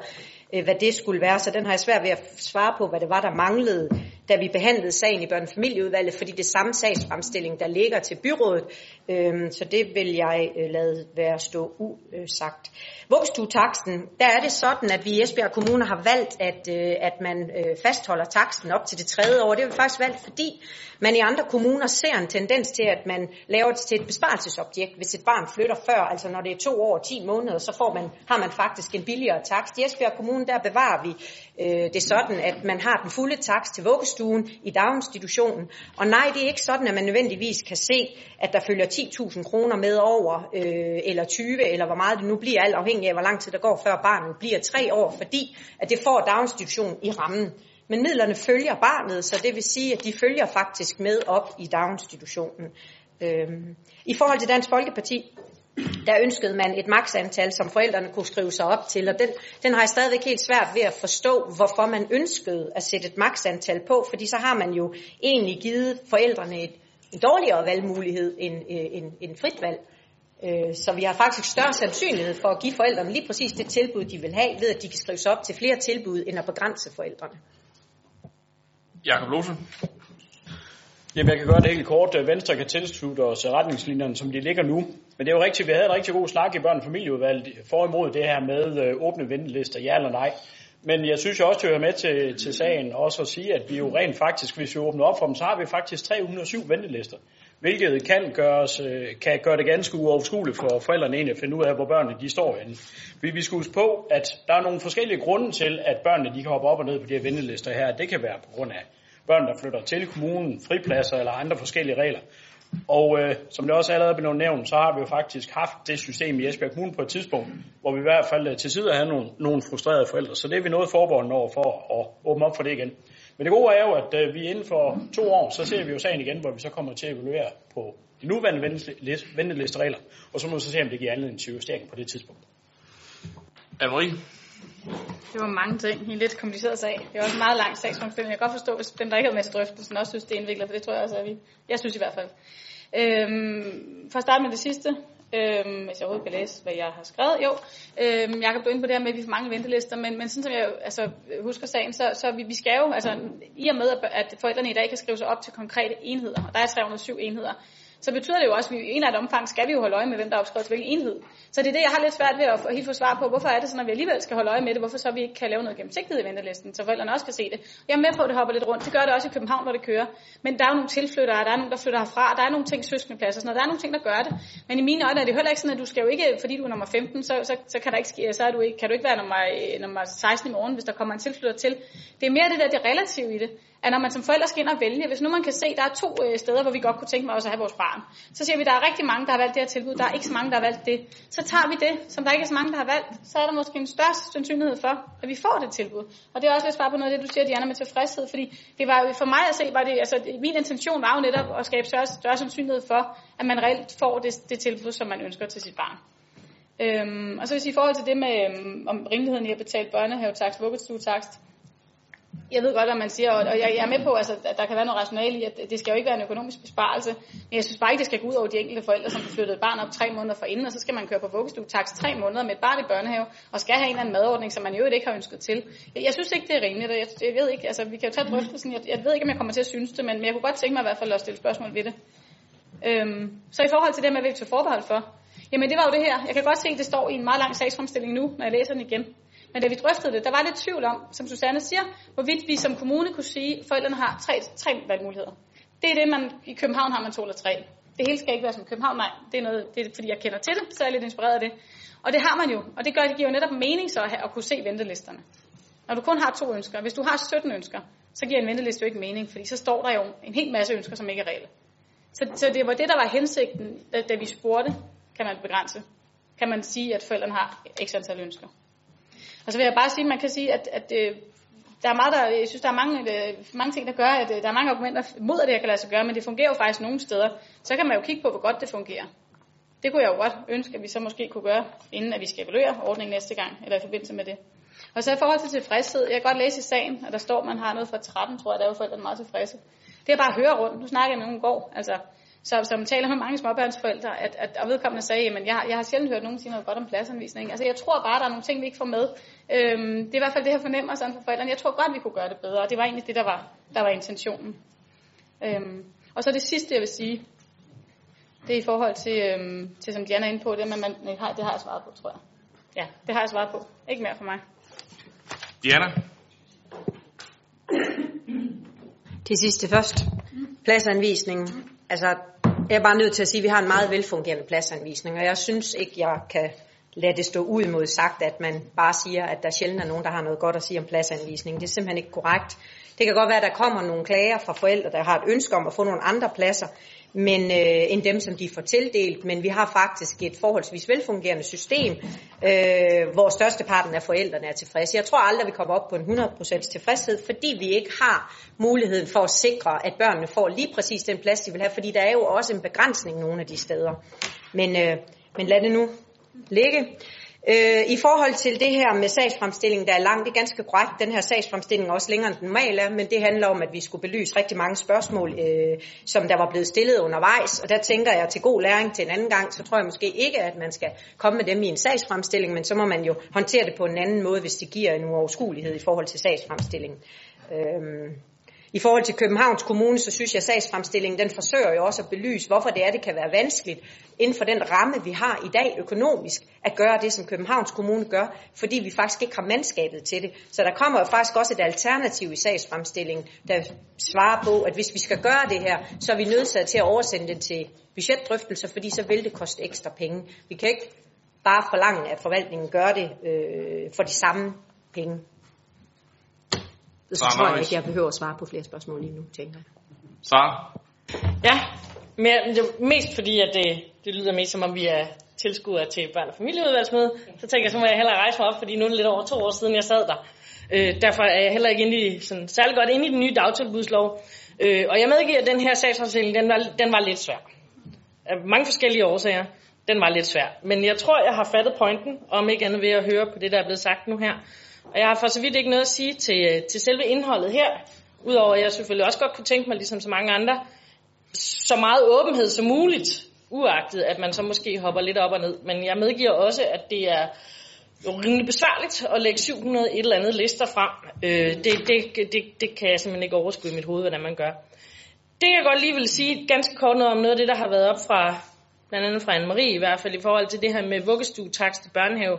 Speaker 6: Øh, hvad det skulle være, så den har jeg svært ved at svare på, hvad det var, der manglede, da vi behandlede sagen i børnefamilieudvalget, fordi det er samme sagsfremstilling, der ligger til byrådet, øhm, så det vil jeg øh, lade være stå usagt. Vuggestuetaksten, der er det sådan, at vi i Esbjerg Kommune har valgt, at, øh, at man øh, fastholder taksten op til det tredje år. Det har vi faktisk valgt, fordi man i andre kommuner ser en tendens til, at man laver det til et besparelsesobjekt, hvis et barn flytter før, altså når det er to år og 10 måneder, så får man, har man faktisk en billigere takst. I Esbjerg Kommune, der bevarer vi øh, det sådan, at man har den fulde takst til vuggestuen i daginstitutionen. Og nej, det er ikke sådan, at man nødvendigvis kan se, at der følger 10.000 kroner med over, øh, eller 20, eller hvor meget det nu bliver, alt afhængig af, hvor lang tid der går, før barnet bliver tre år, fordi at det får daginstitutionen i rammen. Men midlerne følger barnet, så det vil sige, at de følger faktisk med op i daginstitutionen. Øhm, I forhold til Dansk Folkeparti, der ønskede man et maksantal, som forældrene kunne skrive sig op til, og den, den har jeg stadigvæk helt svært ved at forstå, hvorfor man ønskede at sætte et maksantal på, fordi så har man jo egentlig givet forældrene et, en dårligere valgmulighed end, øh, end, end frit valg. Øh, så vi har faktisk større sandsynlighed for at give forældrene lige præcis det tilbud, de vil have, ved at de kan skrive sig op til flere tilbud, end at begrænse forældrene.
Speaker 1: Jakob Lose.
Speaker 8: Jamen, jeg kan gøre det helt kort. Øh, Venstre kan tilslutte os øh, retningslinjerne, som de ligger nu. Men det er jo rigtigt, vi havde en rigtig god snak i børn- og familieudvalget for imod det her med øh, åbne ventelister, ja eller nej. Men jeg synes jo også, det hører med til, til sagen også at sige, at vi jo rent faktisk, hvis vi åbner op for dem, så har vi faktisk 307 ventelister. Hvilket kan, gøres, kan gøre det ganske uoverskueligt for forældrene egentlig at finde ud af, hvor børnene de står henne. Vi, vi skal huske på, at der er nogle forskellige grunde til, at børnene de kan hoppe op og ned på de her ventelister her. Det kan være på grund af børn, der flytter til kommunen, fripladser eller andre forskellige regler. Og øh, som det også allerede blev nævnt, så har vi jo faktisk haft det system i Esbjerg Kommune på et tidspunkt, hvor vi i hvert fald øh, til side havde nogle, nogle frustrerede forældre. Så det er vi noget forbeholden over for at åbne op for det igen. Men det gode er jo, at øh, vi inden for to år, så ser vi jo sagen igen, hvor vi så kommer til at evaluere på de nuværende ventelisteregler, og så må vi så se, om det giver anledning til justering på det tidspunkt.
Speaker 1: Anne-Marie?
Speaker 7: Det var mange ting i en lidt kompliceret sag. Det er også en meget lang sagsfremstilling. Jeg kan godt forstå, hvis dem, der ikke havde med til drøftelsen, også synes, det er indviklet, for det tror jeg også, at vi... Jeg synes i hvert fald. Øhm, for at starte med det sidste, øhm, hvis jeg overhovedet kan læse, hvad jeg har skrevet. Jo, øhm, jeg kan blive ind på det her med, at vi får mange ventelister, men, men sådan som jeg altså, husker sagen, så, så vi, vi skal jo, altså i og med, at forældrene i dag kan skrive sig op til konkrete enheder, og der er 307 enheder, så betyder det jo også, at vi i en eller anden omfang skal vi jo holde øje med, hvem der er opskrevet til hvilken enhed. Så det er det, jeg har lidt svært ved at få, helt få svar på. Hvorfor er det sådan, at vi alligevel skal holde øje med det? Hvorfor så vi ikke kan lave noget gennemsigtighed i ventelisten, så forældrene også kan se det? Jeg er med på, at det hopper lidt rundt. Det gør det også i København, hvor det kører. Men der er jo nogle tilflyttere, der er nogle, der flytter herfra, der er nogle ting, søskendepladser, sådan noget. Der er nogle ting, der gør det. Men i mine øjne er det heller ikke sådan, at du skal jo ikke, fordi du er nummer 15, så, så, så kan, der ikke, ske, så er du ikke, kan du ikke være nummer, øh, nummer 16 i morgen, hvis der kommer en tilflytter til. Det er mere det der, det relative i det at når man som forældre skal ind og vælge, hvis nu man kan se, at der er to øh, steder, hvor vi godt kunne tænke mig også at have vores barn, så siger vi, at der er rigtig mange, der har valgt det her tilbud, der er ikke så mange, der har valgt det. Så tager vi det, som der ikke er så mange, der har valgt, så er der måske en større sandsynlighed for, at vi får det tilbud. Og det er også lidt svar på noget af det, du siger, Diana, med tilfredshed, fordi det var for mig at se, var det, altså min intention var jo netop at skabe større, større sandsynlighed for, at man reelt får det, det tilbud, som man ønsker til sit barn. Øhm, og så hvis i forhold til det med øhm, om rimeligheden i at betale børnehavetakst, vuggestuetakst, jeg ved godt, hvad man siger, og jeg, er med på, altså, at der kan være noget rationale i, at det skal jo ikke være en økonomisk besparelse, men jeg synes bare ikke, det skal gå ud over de enkelte forældre, som har flyttet et barn op tre måneder for inden, og så skal man køre på vuggestue-tax tre måneder med et barn i børnehave, og skal have en eller anden madordning, som man jo ikke har ønsket til. Jeg, jeg synes ikke, det er rimeligt, og jeg, jeg ved ikke, altså vi kan jo tage drøftelsen, jeg, jeg ved ikke, om jeg kommer til at synes det, men, men jeg kunne godt tænke mig i hvert fald at stille spørgsmål ved det. Øhm, så i forhold til det med, hvad vi tager forbehold for, jamen det var jo det her. Jeg kan godt se, at det står i en meget lang sagsfremstilling nu, når jeg læser den igen. Men da vi drøftede det, der var lidt tvivl om, som Susanne siger, hvorvidt vi som kommune kunne sige, at forældrene har tre, tre valgmuligheder. Det er det, man i København har man to eller tre. Det hele skal ikke være som København, nej. Det er, noget, det er fordi, jeg kender til det, så er jeg lidt inspireret af det. Og det har man jo, og det, gør, det giver jo netop mening så at, have, at kunne se ventelisterne. Når du kun har to ønsker, hvis du har 17 ønsker, så giver en venteliste jo ikke mening, fordi så står der jo en hel masse ønsker, som ikke er reelle. Så, så det var det, der var hensigten, da, da vi spurgte, kan man begrænse. Kan man sige, at forældrene har x antal ønsker. Og så vil jeg bare sige, at man kan sige, at, at øh, der er meget, der, jeg synes, der er mange, øh, mange ting, der gør, at øh, der er mange argumenter mod, at det her kan lade sig gøre, men det fungerer jo faktisk nogle steder. Så kan man jo kigge på, hvor godt det fungerer. Det kunne jeg jo godt ønske, at vi så måske kunne gøre, inden at vi skal evaluere ordningen næste gang, eller i forbindelse med det. Og så i forhold til tilfredshed, jeg kan godt læse i sagen, at der står, at man har noget fra 13, tror jeg, der er jo forældrene meget tilfredse. Det er bare at høre rundt. Nu snakker jeg med nogen går, altså så, som taler med mange småbørnsforældre, at, at, at vedkommende sagde, at jeg, jeg har sjældent hørt nogen sige noget godt om pladsanvisning. Altså jeg tror bare, der er nogle ting, vi ikke får med. Øhm, det er i hvert fald det, her fornemmer sådan for forældrene. Jeg tror godt, vi kunne gøre det bedre, og det var egentlig det, der var, der var intentionen. Øhm, og så det sidste, jeg vil sige, det er i forhold til, øhm, til som Diana er inde på, det, men man, nej, det har jeg svaret på, tror jeg. Ja, det har jeg svaret på. Ikke mere for mig.
Speaker 1: Diana?
Speaker 6: Til sidste først. Pladsanvisningen. Altså, jeg er bare nødt til at sige, at vi har en meget velfungerende pladsanvisning, og jeg synes ikke, jeg kan lade det stå ud mod sagt, at man bare siger, at der sjældent er nogen, der har noget godt at sige om pladsanvisning. Det er simpelthen ikke korrekt. Det kan godt være, at der kommer nogle klager fra forældre, der har et ønske om at få nogle andre pladser, men, øh, end dem, som de får tildelt. Men vi har faktisk et forholdsvis velfungerende system, øh, hvor størsteparten af forældrene er tilfredse. Jeg tror aldrig, vi kommer op på en 100% tilfredshed, fordi vi ikke har muligheden for at sikre, at børnene får lige præcis den plads, de vil have, fordi der er jo også en begrænsning nogle af de steder. Men, øh, men lad det nu ligge. Øh, I forhold til det her med sagsfremstillingen, der er lang, det er ganske korrekt. Den her sagsfremstilling er også længere end den normale er, men det handler om, at vi skulle belyse rigtig mange spørgsmål, øh, som der var blevet stillet undervejs. Og der tænker jeg til god læring til en anden gang, så tror jeg måske ikke, at man skal komme med dem i en sagsfremstilling, men så må man jo håndtere det på en anden måde, hvis det giver en uoverskuelighed i forhold til sagsfremstillingen. Øh, i forhold til Københavns Kommune, så synes jeg, at sagsfremstillingen den forsøger jo også at belyse, hvorfor det er, det kan være vanskeligt inden for den ramme, vi har i dag økonomisk, at gøre det, som Københavns Kommune gør, fordi vi faktisk ikke har mandskabet til det. Så der kommer jo faktisk også et alternativ i sagsfremstillingen, der svarer på, at hvis vi skal gøre det her, så er vi nødsaget til at oversende det til budgetdrøftelser, fordi så vil det koste ekstra penge. Vi kan ikke bare forlange, at forvaltningen gør det øh, for de samme penge. Så tror jeg ikke, jeg behøver at svare på flere spørgsmål lige nu, tænker jeg.
Speaker 1: Sara?
Speaker 9: Ja, men det er mest fordi, at det, det lyder mest som om, vi er tilskuere til børn- og familieudvalgsmøde. Så tænker jeg, så må jeg hellere rejse mig op, fordi nu er det lidt over to år siden, jeg sad der. Øh, derfor er jeg heller ikke inde i, sådan, særlig godt inde i den nye dagtilbudslov. Øh, og jeg medgiver, at den her sagsforskning, den var, den var lidt svær. Af mange forskellige årsager. Den var lidt svær. Men jeg tror, jeg har fattet pointen, om ikke andet ved at høre på det, der er blevet sagt nu her. Og jeg har for så vidt ikke noget at sige til, øh, til selve indholdet her, udover at jeg selvfølgelig også godt kunne tænke mig, ligesom så mange andre, så meget åbenhed som muligt, uagtet at man så måske hopper lidt op og ned. Men jeg medgiver også, at det er jo rimelig besværligt at lægge 700 et eller andet lister frem. Øh, det, det, det, det kan jeg simpelthen ikke overskue i mit hoved, hvordan man gør. Det jeg godt lige vil sige ganske kort noget om noget af det, der har været op fra blandt andet fra Anne-Marie i hvert fald, i forhold til det her med vuggestuetakst i børnehave.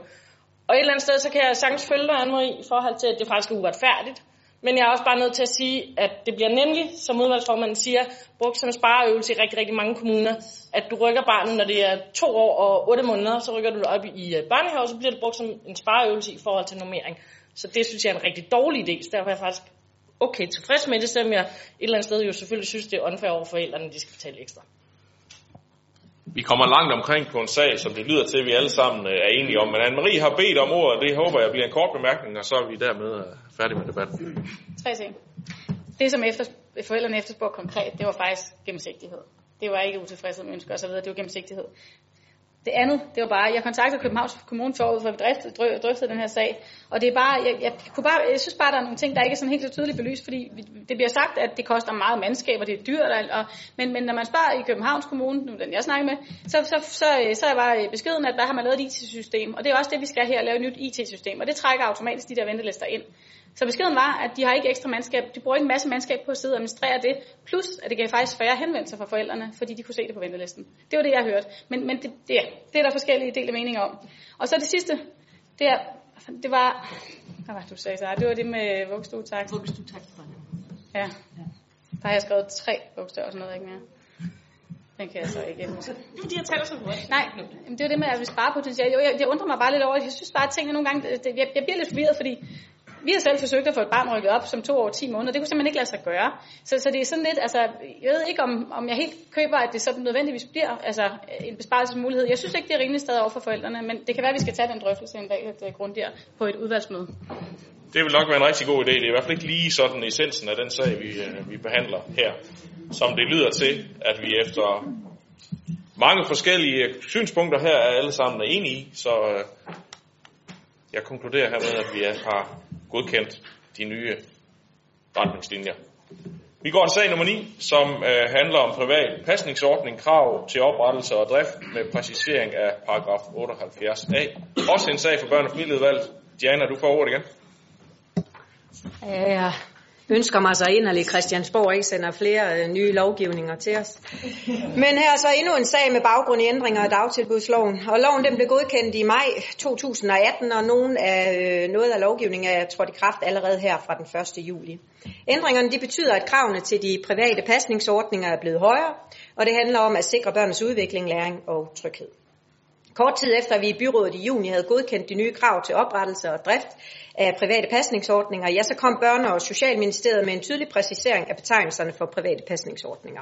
Speaker 9: Og et eller andet sted, så kan jeg sagtens følge dig, Anne-Marie, i forhold til, at det faktisk er uretfærdigt. Men jeg er også bare nødt til at sige, at det bliver nemlig, som udvalgsformanden siger, brugt som spareøvelse i rigtig, rigtig mange kommuner, at du rykker barnet, når det er to år og otte måneder, så rykker du det op i øh, børnehave, og så bliver det brugt som en spareøvelse i forhold til normering. Så det synes jeg er en rigtig dårlig idé, så derfor er jeg faktisk okay tilfreds med det, selvom jeg et eller andet sted jo selvfølgelig synes, det er unfair over forældrene, de skal betale ekstra.
Speaker 1: Vi kommer langt omkring på en sag, som det lyder til, at vi alle sammen øh, er enige om. Men Anne-Marie har bedt om ordet, det håber jeg bliver en kort bemærkning, og så er vi dermed øh, færdige med debatten.
Speaker 7: Tre ting. Det, som efter, forældrene efterspurgte konkret, det var faktisk gennemsigtighed. Det var ikke utilfredshed med ønsker osv., det var gennemsigtighed. Det andet, det var bare, jeg kontaktede Københavns Kommune forud for, at vi drøftede, drøftede den her sag, og det er bare, jeg, jeg, kunne bare, jeg synes bare, der er nogle ting, der ikke er sådan helt så tydeligt belyst, fordi det bliver sagt, at det koster meget mandskab, og det er dyrt, og, og, men, men når man spørger i Københavns Kommune, nu den jeg snakker med, så, så, så, så er bare beskeden, at der har man lavet et IT-system, og det er også det, vi skal her, lave et nyt IT-system, og det trækker automatisk de der ventelister ind. Så beskeden var, at de har ikke ekstra mandskab. De bruger ikke en masse mandskab på at sidde og administrere det. Plus, at det gav faktisk færre henvendelser fra forældrene, fordi de kunne se det på ventelisten. Det var det, jeg hørte. Men, men det, det, er, det er der forskellige dele meninger om. Og så det sidste, det, er, det var... Hvad var det, du sagde, så? Det var det med vuggestuetak.
Speaker 6: Vuggestuetak.
Speaker 7: Ja. Der har jeg skrevet tre bogstaver og sådan noget, ikke mere. Den kan jeg så ikke huske.
Speaker 9: Det er fordi, jeg taler så hurtigt.
Speaker 7: Nej, det er jo det med, at vi sparer potentiale. Jeg, jeg, undrer mig bare lidt over, jeg synes bare, at tingene nogle gange, det, jeg, jeg bliver lidt forvirret, fordi vi har selv forsøgt at få et barn rykket op som to år og 10 måneder. Det kunne simpelthen ikke lade sig gøre. Så, så det er sådan lidt, altså, jeg ved ikke, om, om jeg helt køber, at det sådan nødvendigvis bliver altså, en besparelsesmulighed. Jeg synes ikke, det er rimeligt sted over for forældrene, men det kan være, at vi skal tage den drøftelse en dag lidt øh, grundigere på et udvalgsmøde.
Speaker 1: Det vil nok være en rigtig god idé. Det er i hvert fald ikke lige sådan essensen af den sag, vi, øh, vi behandler her. Som det lyder til, at vi efter mange forskellige synspunkter her er alle sammen enige i. Så øh, jeg konkluderer hermed, at vi har godkendt de nye retningslinjer. Vi går til sag nummer 9, som øh, handler om privat pasningsordning, krav til oprettelse og drift med præcisering af paragraf 78a. Også en sag for børn- og familieudvalget. Diana, du får ordet igen.
Speaker 6: Ja, ønsker mig så inderligt, Christiansborg ikke sender flere øh, nye lovgivninger til os. Men her er så endnu en sag med baggrund i ændringer af dagtilbudsloven. Og loven den blev godkendt i maj 2018, og nogen af, øh, noget af lovgivningen er trådt i kraft allerede her fra den 1. juli. Ændringerne de betyder, at kravene til de private pasningsordninger er blevet højere, og det handler om at sikre børnenes udvikling, læring og tryghed. Kort tid efter, at vi i byrådet i juni havde godkendt de nye krav til oprettelse og drift af private pasningsordninger, ja, så kom Børne- og Socialministeriet med en tydelig præcisering af betegnelserne for private pasningsordninger.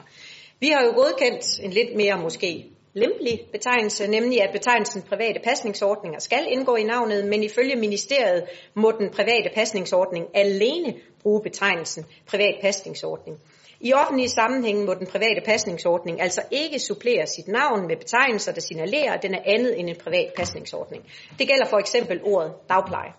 Speaker 6: Vi har jo godkendt en lidt mere måske lempelig betegnelse, nemlig at betegnelsen private pasningsordninger skal indgå i navnet, men ifølge ministeriet må den private pasningsordning alene bruge betegnelsen privat pasningsordning. I offentlige sammenhænge må den private pasningsordning altså ikke supplere sit navn med betegnelser, der signalerer, at den er andet end en privat pasningsordning. Det gælder for eksempel ordet dagpleje.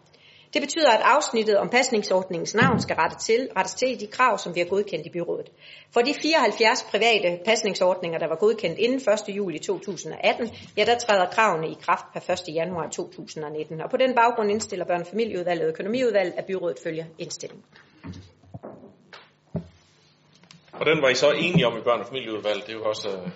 Speaker 6: Det betyder, at afsnittet om pasningsordningens navn skal rette til, rettes til i de krav, som vi har godkendt i byrådet. For de 74 private pasningsordninger, der var godkendt inden 1. juli 2018, ja, der træder kravene i kraft per 1. januar 2019. Og på den baggrund indstiller børnefamilieudvalget og økonomiudvalget, at byrådet følger indstillingen.
Speaker 1: Og den var I så enige om i børn- og familieudvalget. Det er jo også øh,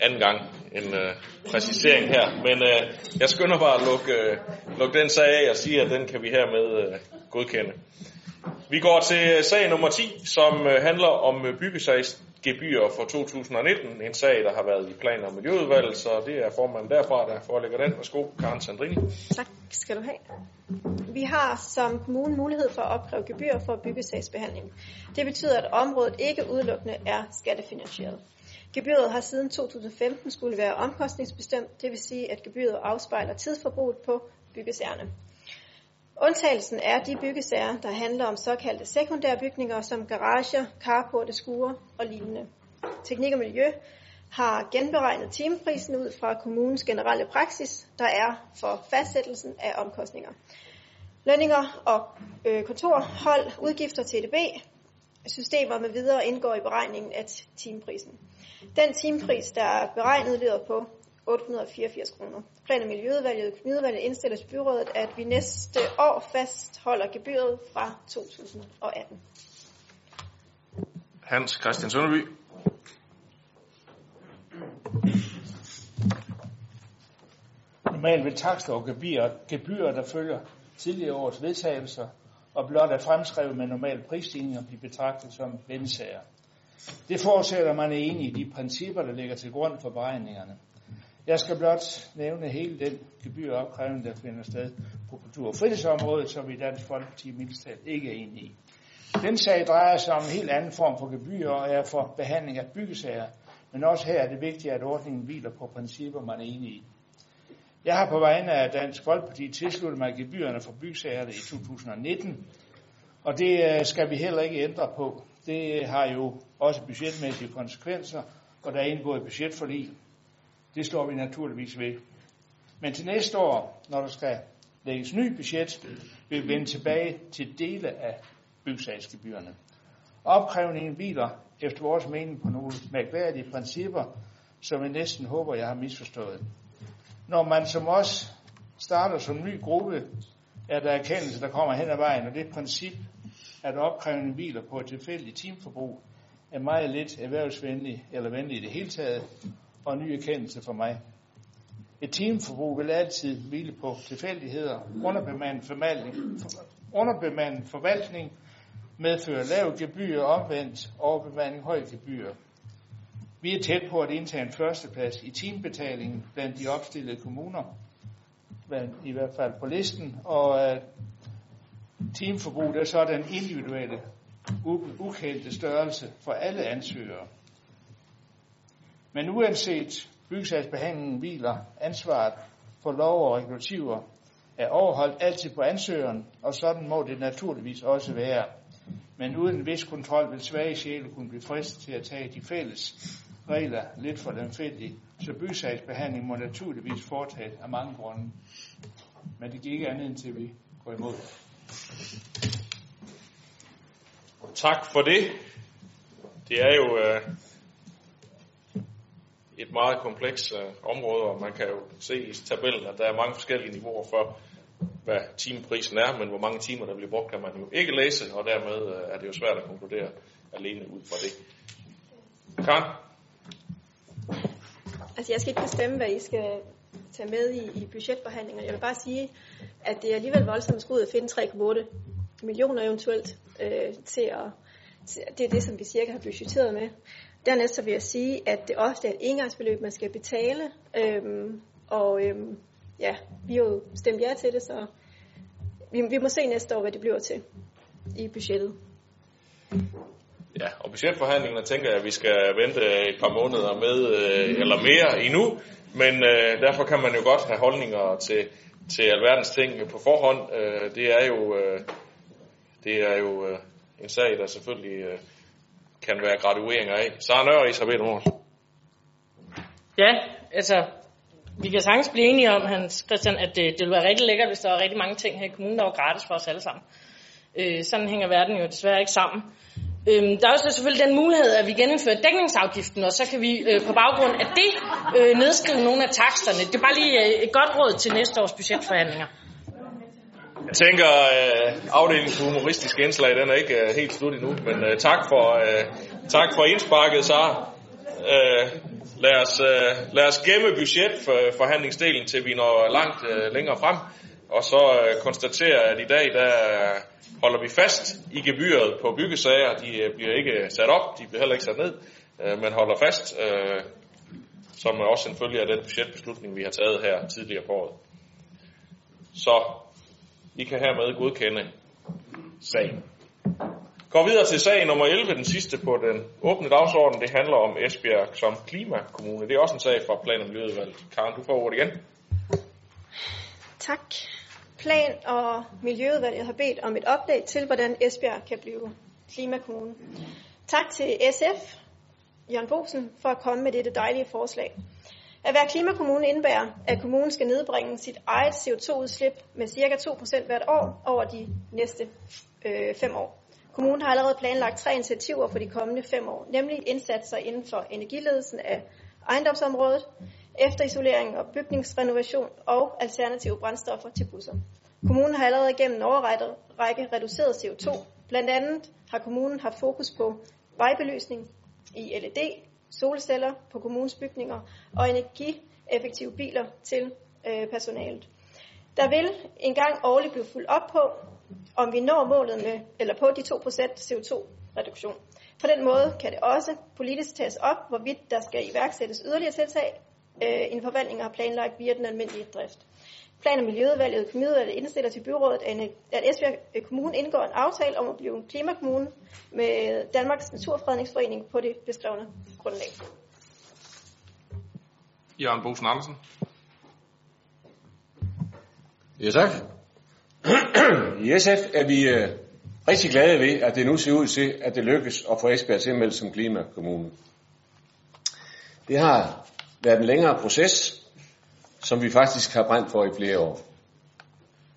Speaker 1: anden gang en øh, præcisering her. Men øh, jeg skynder bare at lukke, øh, lukke den sag af og sige, at den kan vi hermed øh, godkende. Vi går til sag nummer 10, som øh, handler om øh, gebyr for 2019. En sag, der har været i plan- og miljøudvalget, så det er formanden derfra, der forelægger den. Værsgo, Karen Sandrini.
Speaker 10: Tak skal du have. Vi har som kommune mulighed for at opkræve gebyr for byggesagsbehandling. Det betyder, at området ikke udelukkende er skattefinansieret. Gebyret har siden 2015 skulle være omkostningsbestemt, det vil sige, at gebyret afspejler tidsforbruget på byggesagerne. Undtagelsen er de byggesager, der handler om såkaldte sekundære bygninger som garager, carporte, skure og lignende. Teknik og Miljø har genberegnet timeprisen ud fra kommunens generelle praksis, der er for fastsættelsen af omkostninger. Lønninger og øh, kontorhold, udgifter til EDB, systemer med videre indgår i beregningen af timeprisen. Den timepris, der er beregnet, lyder på 884 kroner. Plan- og Miljøudvalget og Økonomiudvalget indstiller til byrådet, at vi næste år fastholder gebyret fra 2018.
Speaker 1: Hans Christian Sønderby.
Speaker 11: Normalt vil takster og gebyrer, gebyrer, der følger tidligere års vedtagelser, og blot er fremskrevet med normal prisstigninger, blive betragtet som vendesager. Det forudsætter, at man er enig i de principper, der ligger til grund for beregningerne. Jeg skal blot nævne hele den gebyropkrævning, der finder sted på kultur- og fritidsområdet, som vi i Dansk Folkeparti mindst ikke er enige i. Den sag drejer sig om en helt anden form for gebyr og er for behandling af byggesager, men også her er det vigtigt, at ordningen hviler på principper, man er enige i. Jeg har på vegne af Dansk Folkeparti tilsluttet mig gebyrerne for byggesagerne i 2019, og det øh, skal vi heller ikke ændre på. Det har jo også budgetmæssige konsekvenser, og der er indgået budgetforlig. Det står vi naturligvis ved. Men til næste år, når der skal lægges ny budget, vil vi vende tilbage til dele af byggesagsgebyrene. Opkrævningen hviler efter vores mening på nogle mærkværdige principper, som jeg næsten håber, jeg har misforstået. Når man som os starter som ny gruppe, er der erkendelse, der kommer hen ad vejen, og det princip, at opkrævningen hviler på et tilfældigt timeforbrug, er meget lidt erhvervsvenlig eller venlig i det hele taget, og en ny erkendelse for mig. Et timeforbrug vil altid hvile på tilfældigheder, underbemandet forvaltning, underbemandet forvaltning medfører lav gebyr, omvendt overbemanding høj gebyr. Vi er tæt på at indtage en førsteplads i teambetalingen blandt de opstillede kommuner, i hvert fald på listen, og øh, uh, teamforbrug er så den individuelle, ukendte størrelse for alle ansøgere. Men uanset byggesagsbehandlingen hviler ansvaret for lov og regulativer er overholdt altid på ansøgeren, og sådan må det naturligvis også være. Men uden en vis kontrol vil svage sjæle kunne blive fristet til at tage de fælles regler lidt for lemfældigt, så byggesagsbehandling må naturligvis foretages af mange grunde. Men det giver ikke andet end til, vi går imod.
Speaker 1: Tak for det. Det er jo øh, et meget komplekst øh, område, og man kan jo se i tabellen, at der er mange forskellige niveauer for, hvad timeprisen er, men hvor mange timer der bliver brugt, kan man jo ikke læse, og dermed øh, er det jo svært at konkludere alene ud fra det. Karen?
Speaker 10: Altså, jeg skal ikke bestemme, hvad I skal tage med i, i budgetforhandlinger. Jeg vil bare sige, at det er alligevel voldsomt at skulle ud og finde 3,8 millioner eventuelt øh, til at... Til, det er det, som vi cirka har budgetteret med. Dernæst så vil jeg sige, at det ofte er et engangsbeløb, man skal betale. Øhm, og øhm, ja, vi har jo stemt ja til det, så vi, vi må se næste år, hvad det bliver til i budgettet.
Speaker 1: Ja, og budgetforhandlingerne tænker jeg, at vi skal vente et par måneder med, øh, eller mere endnu, men øh, derfor kan man jo godt have holdninger til, til alverdens ting på forhånd. Øh, det er jo, øh, det er jo øh, en sag, der selvfølgelig øh, kan være gradueringer af. Sara Nørre, Isabel Mors.
Speaker 9: Ja, altså, vi kan sagtens blive enige om, Hans Christian, at det, det ville være rigtig lækkert, hvis der var rigtig mange ting her i kommunen, der var gratis for os alle sammen. Øh, sådan hænger verden jo desværre ikke sammen. Øhm, der er også selvfølgelig den mulighed, at vi genindfører dækningsafgiften, og så kan vi øh, på baggrund af det øh, nedskrive nogle af taksterne. Det er bare lige øh, et godt råd til næste års budgetforhandlinger.
Speaker 1: Jeg tænker, øh, afdelingen for humoristiske indslag, den er ikke øh, helt slut endnu, men øh, tak, for, øh, tak for indsparket, Sara. Øh, lad, os, øh, lad os gemme budgetforhandlingsdelen, til vi når langt øh, længere frem, og så øh, konstatere, at i dag der holder vi fast i gebyret på byggesager. De øh, bliver ikke øh, sat op, de bliver heller ikke sat ned, øh, men holder fast, øh, som også en følge af den budgetbeslutning, vi har taget her tidligere på året. Så i kan hermed godkende sagen. Går videre til sag nummer 11, den sidste på den åbne dagsorden. Det handler om Esbjerg som klimakommune. Det er også en sag fra Plan- og Miljøudvalget. Karen, du får ordet igen.
Speaker 10: Tak. Plan- og Miljøudvalget har bedt om et oplæg til, hvordan Esbjerg kan blive klimakommune. Tak til SF, Jørgen Bosen, for at komme med dette dejlige forslag. At være klimakommune indebærer, at kommunen skal nedbringe sit eget CO2-udslip med ca. 2% hvert år over de næste øh, fem år. Kommunen har allerede planlagt tre initiativer for de kommende fem år, nemlig indsatser inden for energiledelsen af ejendomsområdet, efterisolering og bygningsrenovation og alternative brændstoffer til busser. Kommunen har allerede gennem en overrække reduceret CO2. Blandt andet har kommunen haft fokus på vejbelysning i LED, solceller på kommunens bygninger og energieffektive biler til øh, personalet. Der vil engang årligt blive fuldt op på, om vi når målet med, eller på de 2% CO2-reduktion. På den måde kan det også politisk tages op, hvorvidt der skal iværksættes yderligere tiltag, øh, en forvaltning har planlagt via den almindelige drift. Plan- og Miljøudvalget og Kommuneudvalget indstiller til byrådet, at Esbjerg Kommune indgår en aftale om at blive en klimakommune med Danmarks Naturfredningsforening på det beskrevne grundlag.
Speaker 1: Jørgen Bosen Andersen.
Speaker 3: Ja, tak. I SF er vi øh, rigtig glade ved, at det nu ser ud til, at det lykkes at få Esbjerg tilmeldt som klimakommune. Det har været en længere proces, som vi faktisk har brændt for i flere år.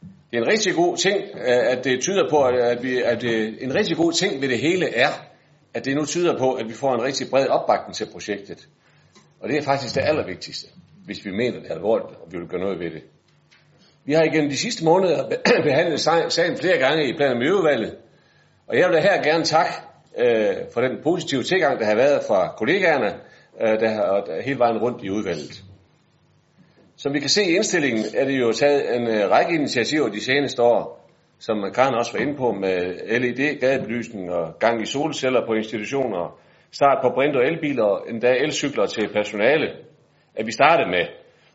Speaker 3: Det er en rigtig god ting, øh, at det tyder på, at, vi, at det, en rigtig god ting ved det hele er, at det nu tyder på, at vi får en rigtig bred opbakning til projektet. Og det er faktisk det allervigtigste, hvis vi mener det alvorligt, og vi vil gøre noget ved det. Vi har igennem de sidste måneder behandlet sagen flere gange i plan- og miljøudvalget, og jeg vil da her gerne takke øh, for den positive tilgang, der har været fra kollegaerne, øh, der har der hele vejen rundt i udvalget. Som vi kan se i indstillingen, er det jo taget en øh, række initiativer de seneste år, som Karen også var inde på med LED, gadebelysning og gang i solceller på institutioner, start på brint- og elbiler og endda elcykler til personale, at vi startede med.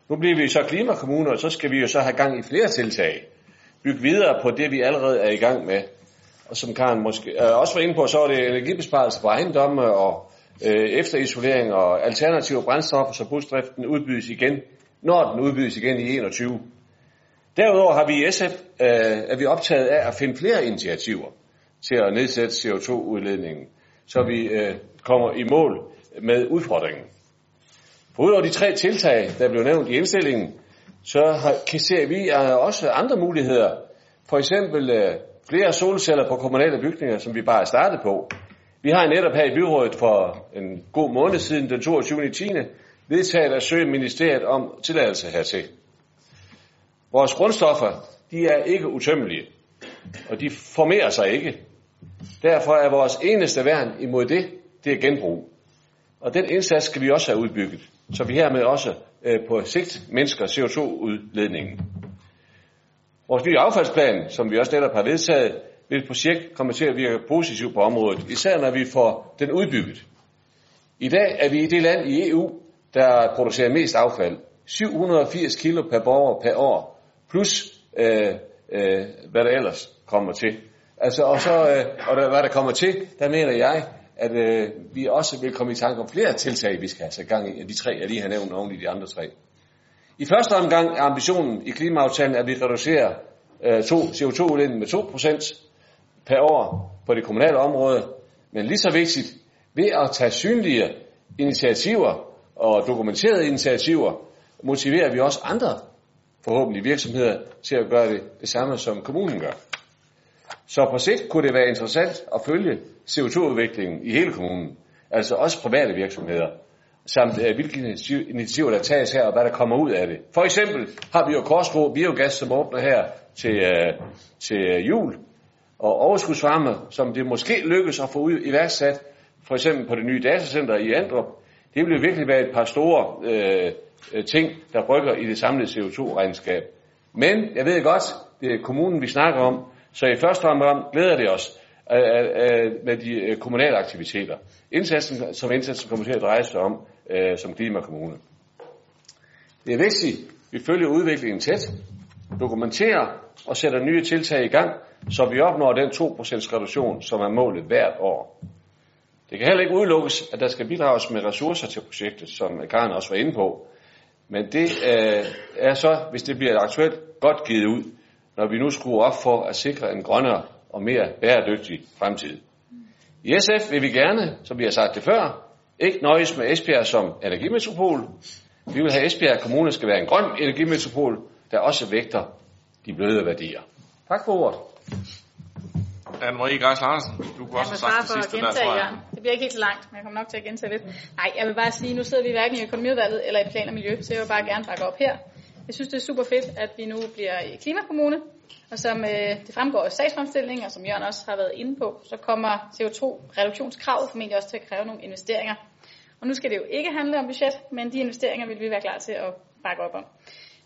Speaker 3: Nu bliver vi så klimakommuner, og så skal vi jo så have gang i flere tiltag. Bygge videre på det, vi allerede er i gang med. Og som Karen måske øh, også var inde på, så er det energibesparelse på ejendomme og øh, efterisolering og alternative brændstoffer, så busdriften udbydes igen, når den udbydes igen i 21. Derudover har vi i SF øh, er vi optaget af at finde flere initiativer til at nedsætte CO2-udledningen, så vi øh, kommer i mål med udfordringen. For udover de tre tiltag, der blev nævnt i indstillingen, så har, kan se vi også andre muligheder. For eksempel øh, flere solceller på kommunale bygninger, som vi bare er startet på. Vi har netop her i byrådet for en god måned siden, den 22. 10 vedtaget at søge ministeriet om tilladelse hertil. Vores grundstoffer, de er ikke utømmelige, og de formerer sig ikke. Derfor er vores eneste værn imod det, det er genbrug. Og den indsats skal vi også have udbygget, så vi hermed også øh, på sigt mindsker CO2-udledningen. Vores nye affaldsplan, som vi også netop har vedtaget, vil et projekt komme til at virke positivt på området, især når vi får den udbygget. I dag er vi i det land i EU, der producerer mest affald. 780 kilo per borger per år, plus øh, øh, hvad der ellers kommer til. Altså, og, så, øh, og der, hvad der kommer til, der mener jeg, at øh, vi også vil komme i tanke om flere tiltag, vi skal have sat gang i, de tre, jeg lige har nævnt oven i de andre tre. I første omgang er ambitionen i klimaaftalen, at vi reducerer øh, CO2-udledningen med 2% per år på det kommunale område, men lige så vigtigt, ved at tage synlige initiativer og dokumenterede initiativer, motiverer vi også andre forhåbentlig virksomheder til at gøre det, det samme, som kommunen gør. Så på sigt kunne det være interessant at følge CO2-udviklingen i hele kommunen, altså også private virksomheder, samt øh, hvilke initiativer der tages her, og hvad der kommer ud af det. For eksempel har vi jo Korsbro Biogas, som åbner her til, øh, til øh, jul, og overskudsvarme, som det måske lykkes at få ud iværksat, for eksempel på det nye datacenter i Andrup. Det vil virkelig være et par store øh, ting, der rykker i det samlede CO2-regnskab. Men jeg ved godt, det er kommunen, vi snakker om, så i første omgang glæder det os øh, øh, øh med de øh, kommunale aktiviteter. Indsatsen, som indsatsen kommer til at dreje sig om øh, som klimakommune. Det er vigtigt, at vi følger udviklingen tæt, dokumenterer og sætter nye tiltag i gang, så vi opnår den 2% reduktion, som er målet hvert år. Det kan heller ikke udelukkes, at der skal bidrages med ressourcer til projektet, som Karen også var inde på. Men det øh, er så, hvis det bliver aktuelt, godt givet ud når vi nu skruer op for at sikre en grønnere og mere bæredygtig fremtid. I SF vil vi gerne, som vi har sagt det før, ikke nøjes med Esbjerg som energimetropol. Vi vil have Esbjerg Kommune skal være en grøn energimetropol, der også vægter de bløde værdier. Tak for ordet.
Speaker 1: Anne-Marie Geis Larsen, du kunne også have sagt det sidste der, tror jeg.
Speaker 7: Det bliver ikke helt så langt, men jeg kommer nok til at gentage lidt. Nej, jeg vil bare sige, nu sidder vi hverken i økonomiudvalget eller i plan og miljø, så jeg vil bare gerne bakke op her. Jeg synes, det er super fedt, at vi nu bliver i klimakommune, og som øh, det fremgår af sagsfremstillingen, og som Jørgen også har været inde på, så kommer CO2-reduktionskravet formentlig også til at kræve nogle investeringer. Og nu skal det jo ikke handle om budget, men de investeringer vil vi være klar til at bakke op om.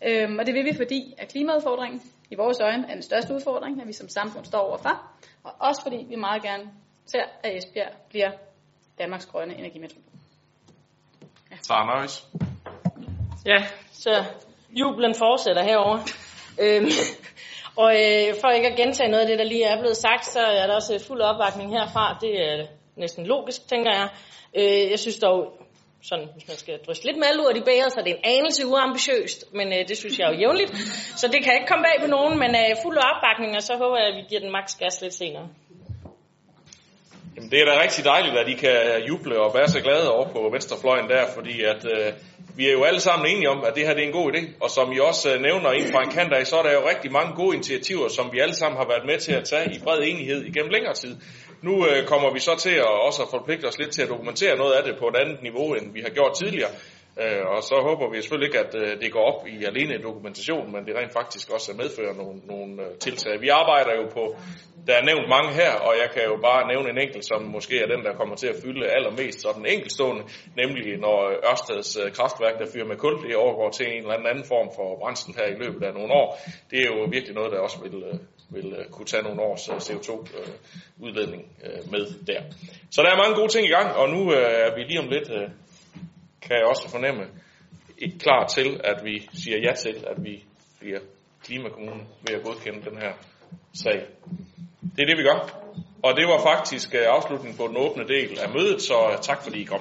Speaker 7: Øhm, og det vil vi, fordi at klimaudfordringen i vores øjne er den største udfordring, at vi som samfund står overfor, og også fordi vi meget gerne ser, at Esbjerg bliver Danmarks grønne energimetropol.
Speaker 1: Ja. Nøjes.
Speaker 9: Ja, så jublen fortsætter herover. Øhm, og øh, for ikke at gentage noget af det, der lige er blevet sagt, så er der også fuld opbakning herfra. Det er næsten logisk, tænker jeg. Øh, jeg synes dog, sådan, hvis man skal drysse lidt malurt i bæret, så er det en anelse uambitiøst, men øh, det synes jeg er jo jævnligt. Så det kan ikke komme bag på nogen, men øh, fuld opbakning, og så håber jeg, at vi giver den maks gas lidt senere.
Speaker 1: Jamen, det er da rigtig dejligt, at I kan øh, juble og være så glade over på venstrefløjen der, fordi at, øh, vi er jo alle sammen enige om, at det her det er en god idé. Og som I også øh, nævner ind fra en kant af, så er der jo rigtig mange gode initiativer, som vi alle sammen har været med til at tage i bred enighed igennem længere tid. Nu øh, kommer vi så til at også forpligte os lidt til at dokumentere noget af det på et andet niveau, end vi har gjort tidligere. Øh, og så håber vi selvfølgelig ikke, at øh, det går op i alene dokumentation, men det rent faktisk også medfører nogle, nogle øh, tiltag. Vi arbejder jo på, der er nævnt mange her, og jeg kan jo bare nævne en enkelt, som måske er den, der kommer til at fylde allermest sådan enkeltstående, nemlig når øh, Ørsteds øh, kraftværk, der fyrer med kul, det overgår til en eller anden form for brændsel her i løbet af nogle år. Det er jo virkelig noget, der også vil, øh, vil øh, kunne tage nogle års øh, CO2-udledning øh, med der. Så der er mange gode ting i gang, og nu øh, er vi lige om lidt... Øh, kan jeg også fornemme ikke klar til, at vi siger ja til, at vi bliver klimakommunen ved at godkende den her sag. Det er det, vi gør. Og det var faktisk øh, afslutningen på den åbne del af mødet, så øh, tak fordi I kom.